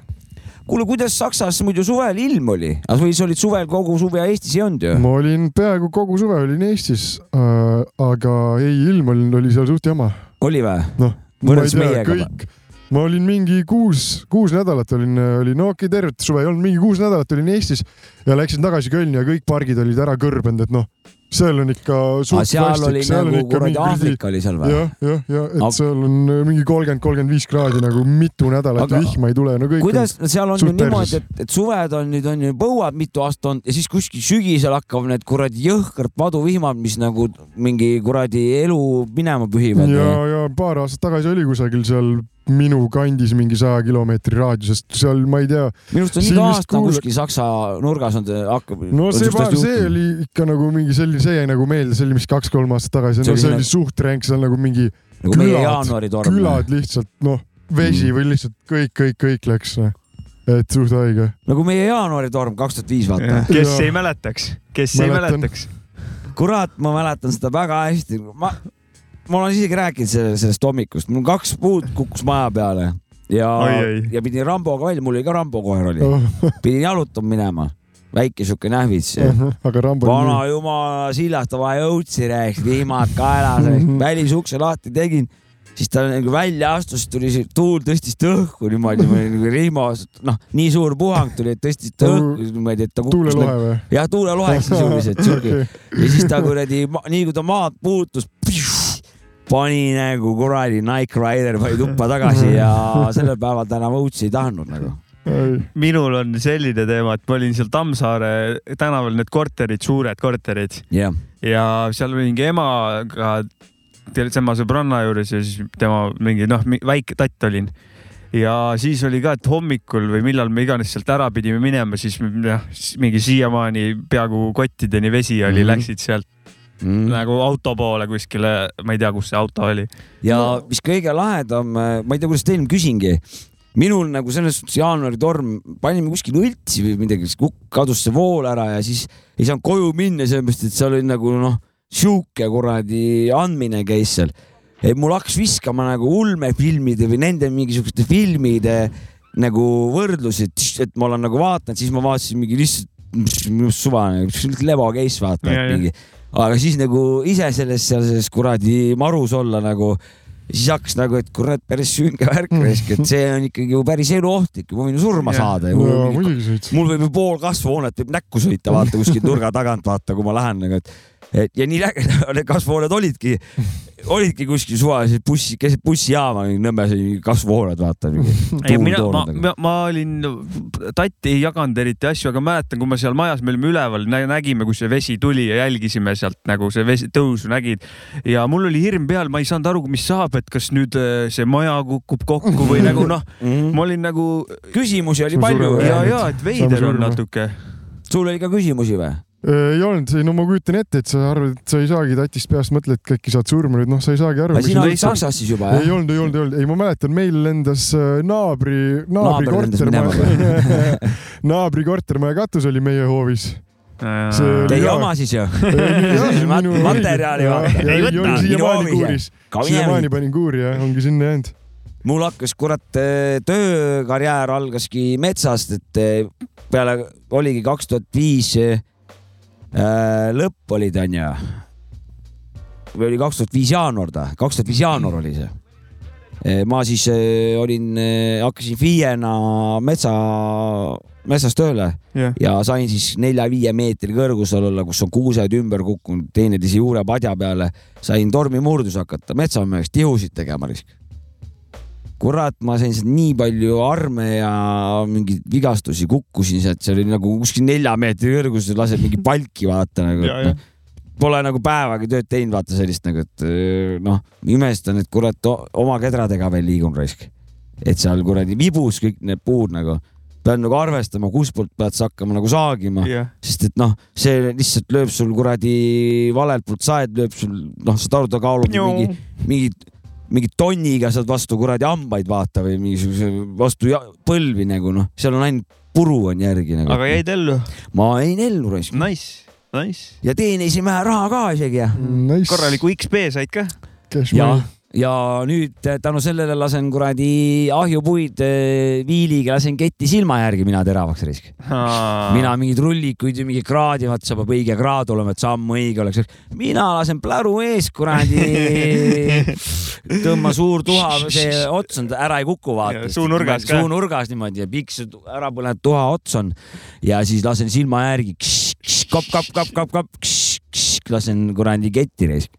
kuule, kuidas Saksas muidu suvel ilm oli? või sa olid suvel kogu suve Eestis ei olnud ju? ma olin peaaegu kogu suve olin Eestis äh,, aga ei, ilm oli, oli seal suht jama. oli või? noh, ma ei tea, kõik, ma olin mingi kuus, kuus nädalat olin, olin no okei, tervet suve ei olnud, mingi kuus nädalat olin Eestis ja läksin tagasi Kölni ja kõik pargid olid ära kõrbenud, et noh, seal on ikka suht seal oli nagu kuradi Aafrika oli seal või? jah, jah, ja et Aga- seal on äh, mingi kolmkümmend, kolmkümmend viis kraadi nagu mitu nädalat Aga- vihma ei tule, no kõik kuidas seal on ju niimoodi, et, et suved on nüüd on ju põuad mitu aastat olnud ja siis kuskil sügisel hakkavad need kuradi jõhkrad paduvihmad, mis nagu mingi kuradi elu minema pühivad. ja, ja paar aastat tagasi oli kusagil seal minu kandis mingi saja kilomeetri raadiusest, seal ma ei tea, minu arust on iga aasta kuule- kuskil Saksa nurgas on see hakkab. no see, see oli ikka nagu mingi selline, see jäi nagu meelde, see oli vist kaks-kolm aastat tagasi, See no oli see selline- oli suht ränk, seal nagu mingi nagu külad- külad lihtsalt noh, vesi Mm. või lihtsalt kõik, kõik, kõik läks, et suht haige. nagu meie jaanuaritorm kaks tuhat viis, vaata. kes Jaa. ei mäletaks, kes ei Mäletan. mäletaks. kurat, ma mäletan seda väga hästi. ma, ma olen isegi rääkinud selle, sellest hommikust, mul kaks puud kukkus maja peale ja ja pidin Ramboga välja, mul oli ka Rambo koer oli, Oh. pidin jalutama minema, väike siuke nähvits. aga Rambo vana jumala sillast vaja õutsi rääkis, vihmad kaelas, välisukse lahti tegin, siis ta nagu välja astus, tuli see tuul tõstis ta õhku niimoodi, nagu Riimo, noh, nii suur puhang tuli, et tõstis ta õhku niimoodi, et ta kukkus. tuulelohe või? jah, tuuleloheks sisuliselt siuke ja siis ta kuradi, nii kui ta maad puutus, pani nagu kuradi Nike Rider pani tuppa tagasi ja sellel päeval ta enam õutsi ei tahtnud nagu. minul on selline teema, et ma olin seal Tammsaare tänaval need korterid, suured korterid jah, ja seal oli mingi emaga, tema sõbranna juures ja siis tema mingi noh, väike tatt olin ja siis oli ka, et hommikul või millal me iganes sealt ära pidime minema, siis jah, mingi siiamaani peaaegu kottideni vesi oli mm. -hmm. läksid sealt mm. nagu auto poole kuskile, ma ei tea, kus see auto oli. ja no. mis kõige lahedam, ma ei tea, kuidas teil, küsingi. minul nagu selles suhtes jaanuaritorm, panime kuskil õltsi või midagi, siis kadus see vool ära ja siis ei saanud koju minna, sellepärast et seal oli nagu noh, sihuke kuradi andmine käis seal. et mul hakkas viskama nagu ulmefilmide või nende mingisuguste filmide nagu võrdlusi, et ma olen nagu vaadanud, siis ma vaatasin mingi lihtsalt, minu suvaline, lebo case vaata, mingi, aga siis nagu ise selles, seal selles kuradi marus olla nagu siis hakkas nagu, et kurat, päris sünge värk raisk, et see on ikkagi ju päris eluohtlik, ma võin ju surma Jah. saada. sõits. mul võib ju pool kasvuhoonet võib näkku sõita, vaata kuskil nurga tagant, vaata, kui ma lähen nagu, et, et ja nii ägedad need kasvuhooned olidki, olidki kuskil suvaliselt bussi, keset bussijaama Nõmmes oli kasvuhooned, vaata. mina, ma, ma, ma olin, tatti ei jaganud eriti asju, aga mäletan, kui me seal majas, me olime üleval, nägime, kus see vesi tuli ja jälgisime sealt nagu see vesi tõusu nägid. ja mul oli hirm peal, ma ei saanud aru, mis saab, et kas nüüd äh, see maja kukub kokku või nagu noh, ma olin nagu küsimusi oli palju ja, jah., ja et veider on natuke. sul oli ka küsimusi või? Ei olnud, no ma kujutan ette, et sa arvad, et sa ei saagi tatist peast mõtled, et äkki saad surma nüüd, noh, sa ei saagi aru. sina olid Saksas siis juba ei jah? olnud, ei olnud, ei olnud, ei ma mäletan, meil lendas äh, naabri, naabri Naaber lendas korter minema, naabri kortermaja katus oli meie hoovis. Teie oma siis ju? materjali vaata. ei võta. siiamaani kuuris, Ka siiamaani panin kuuri ja ongi sinna jäänud. mul hakkas kurat eh, töökarjäär algaski metsast, et eh, peale oligi kaks tuhat viis lõpp olid onju. või oli kaks tuhat viis jaanuar ta, kaks tuhat viis jaanuar oli see. ma siis eh, olin, hakkasin FIE-na metsa, metsas tööle Jah. ja sain siis nelja-viie meetri kõrgusel olla, kus on kuused ümber kukkunud teineteise juure padja peale. sain tormimurdus hakata metsameheks tihusid tegema risk kurat, ma sain sealt nii palju arme ja mingeid vigastusi, kukkusin sealt, see oli nagu kuskil nelja meetri kõrgusel, laseb mingi palki vaata nagu. Ja. Pole nagu päevagi tööd teinud, vaata sellist nagu, et noh, imestan, et kurat oma kedradega veel liigun raisk. et seal kuradi vibus kõik need puud nagu, pead nagu arvestama, kuspoolt pead sa hakkama nagu saagima Jah. sest et noh, see lihtsalt lööb sul kuradi valelt poolt saed, lööb sul noh, saad aru, ta kaalub Joo. mingi, mingi, mingi tonniga saad vastu kuradi hambaid vaata või mingisuguse vastu põlvi nagu noh, seal on ainult puru on järgi nagu. aga jäid ellu? ma jäin ellu raisk. Nice, nice. ja teenisin vähe raha ka isegi ja. nice. korraliku XP said ka? ja, ja nüüd eh, tänu sellele lasen kuradi ahjupuid eh, viiliga lasen ketti silma järgi mina teravaks risk. mina mingeid rullikuid ja mingi kraadi, vaata sa peab õige kraad olema, et samm õige oleks. mina lasen pläru ees kuradi, tõmba suur tuha, see ots on, ära ei kuku vaata. Ja suunurgas ka. suunurgas niimoodi ja see tu- ära põlenud tuha ots on ja siis lasen silma järgi, kop, kop, kop, kop, kop, lasen kuradi ketti reis.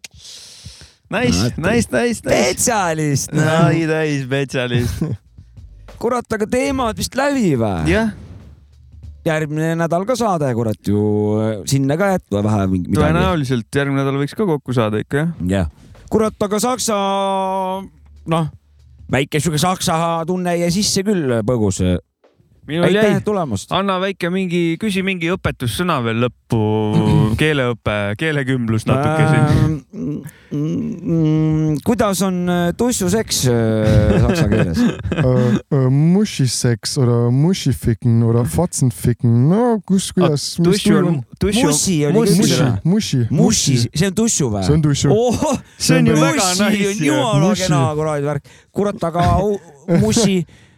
Nice, nice, nice, nice. spetsialist. ai, täis spetsialist. kurat, aga teemad vist läbi või? jah. järgmine nädal ka saade, kurat ju sinna ka jätma vähe mingi midagi. tõenäoliselt järgmine nädal võiks ka kokku saada ikka jah. jah, kurat, aga Saksa, noh, väike sihuke Saksa tunne jäi sisse küll põgus. Minul jäi, anna väike mingi, küsi mingi õpetussõna veel lõppu, keeleõpe, keelekümblus natuke siin. Mm, kuidas on äh, tussuseks äh, saksa keeles? äh, äh, Muschiseks oder Muschificken oder Fotzenficken, no kus, kuidas. tussu on, mussi oli Mussi sõna., mussi, mussi, see on tussu või? see on tussu. oh, See on ju väga nice jumala kena kuradi värk. kurat, aga mussi,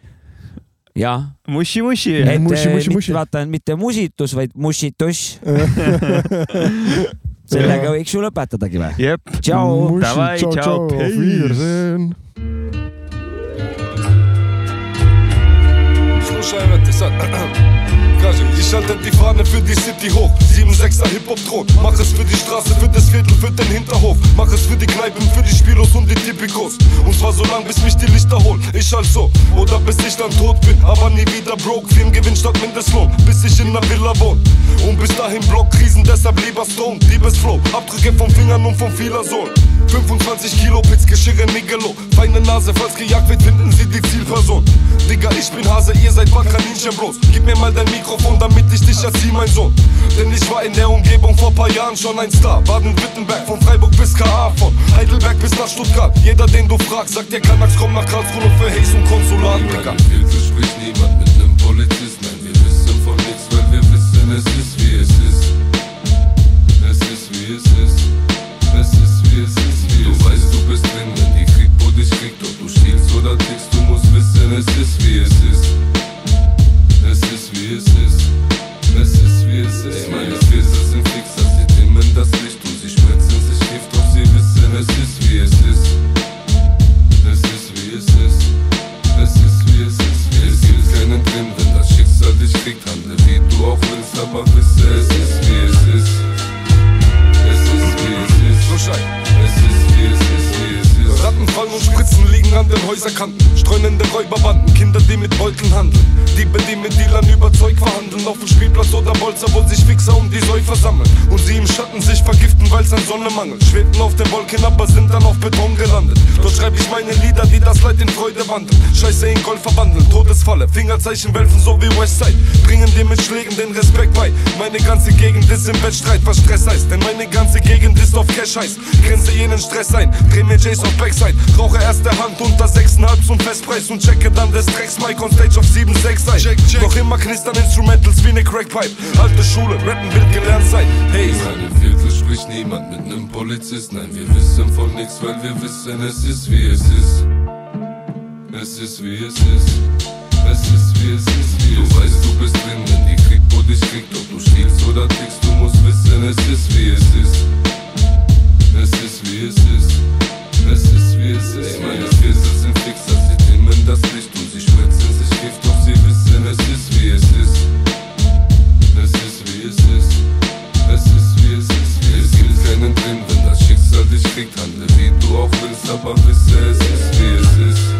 jah . mussi , mussi . et Mussi, mussi, mitte mussi. vaata mitte musitus , vaid mussitus . sellega võiks ju lõpetadagi või ? jep . tšau . Davai, tšau , tšau, tšau , peace. Wiedersehen . Слушай, это Courage, ihr schaltet die Fahne für die City hoch. 7-6er Hip-Hop-Thron. Mach es für die Straße, für das Viertel, für den Hinterhof. Mach es für die Kneipen, für die Spielos und die Typikos. Und zwar so lang, bis mich die Lichter holen. Ich halt so. oder bis ich dann tot bin, aber nie wieder broke. Firmen Gewinn statt Mindestlohn, bis ich in einer Villa wohne. Und bis dahin Blockkrisen, deshalb lieber Stone, Liebes Flow. Abdrücke von Fingern und von vieler Sohn. 25 Kilo Pizza, Geschirre, Nigelo Feine Nase, falls gejagt wird, finden sie die Zielperson. Digga, ich bin Hase, ihr seid mal Kaninchen bloß Gib mir mal dein Mikrofon, damit ich dich erzieh, mein Sohn. Denn ich war in der Umgebung vor paar Jahren schon ein Star. Baden-Württemberg, von Freiburg bis KA Von Heidelberg bis nach Stuttgart. Jeder, den du fragst, sagt dir Kanaks, komm nach Karlsruhe für Haze und Konsulat, Digga. Hilfe spricht niemand mit musst wissen, es ist wie es ist. Liegen an den Häuserkanten. Streunende Räuberbanden, Kinder, die mit Beuteln handeln. Diebe, die mit Dealern über Zeug verhandeln. Auf dem Spielplatz oder Bolzer, wo sich Fixer um die Säufer sammeln. Und sie im Schatten sich vergiften, weil's an Sonne mangelt. Schwebten auf den Wolken, aber sind dann auf Beton gelandet. Dort schreib ich meine Lieder, die das Leid in Freude wandeln. Scheiße in Gold verwandeln, Todesfalle, Fingerzeichen welfen so wie Westside. Bringen dir mit Schlägen den Respekt bei. Meine ganze Gegend ist im Wettstreit, was Stress heißt. Denn meine ganze Gegend ist auf Cash heiß. Grenze jenen Stress ein, dreh mir Jays auf Backside. Rauche erste Hand unter 6,5 zum Festpreis und checke dann des Drecks Mike on Stage auf 7,6 ein. Check, check. Noch immer knistern Instrumentals wie ne Crackpipe. Alte Schule, rappen wird gelernt sein. Hey, In meinem Viertel spricht niemand mit nem Polizist. Nein, wir wissen von nix, weil wir wissen, es ist wie es ist. Es ist wie es ist. Es ist wie es ist. Wie du weißt, du bist drin, wenn die kriegt, wo dich kriegt. Ob du stiehlst oder tickst, du musst wissen, es ist wie es ist. Es ist wie es ist. Es ist wie es ist. Meine Skills sind fixer, sie dimmen das Licht und sie spritzen sich Gift, doch sie wissen, es ist wie es ist. Es ist wie es ist. Es ist wie es ist. Wie es gibt keinen drin, wenn das Schicksal dich kriegt. Handle wie du auch willst, aber wisse, es ist wie es ist.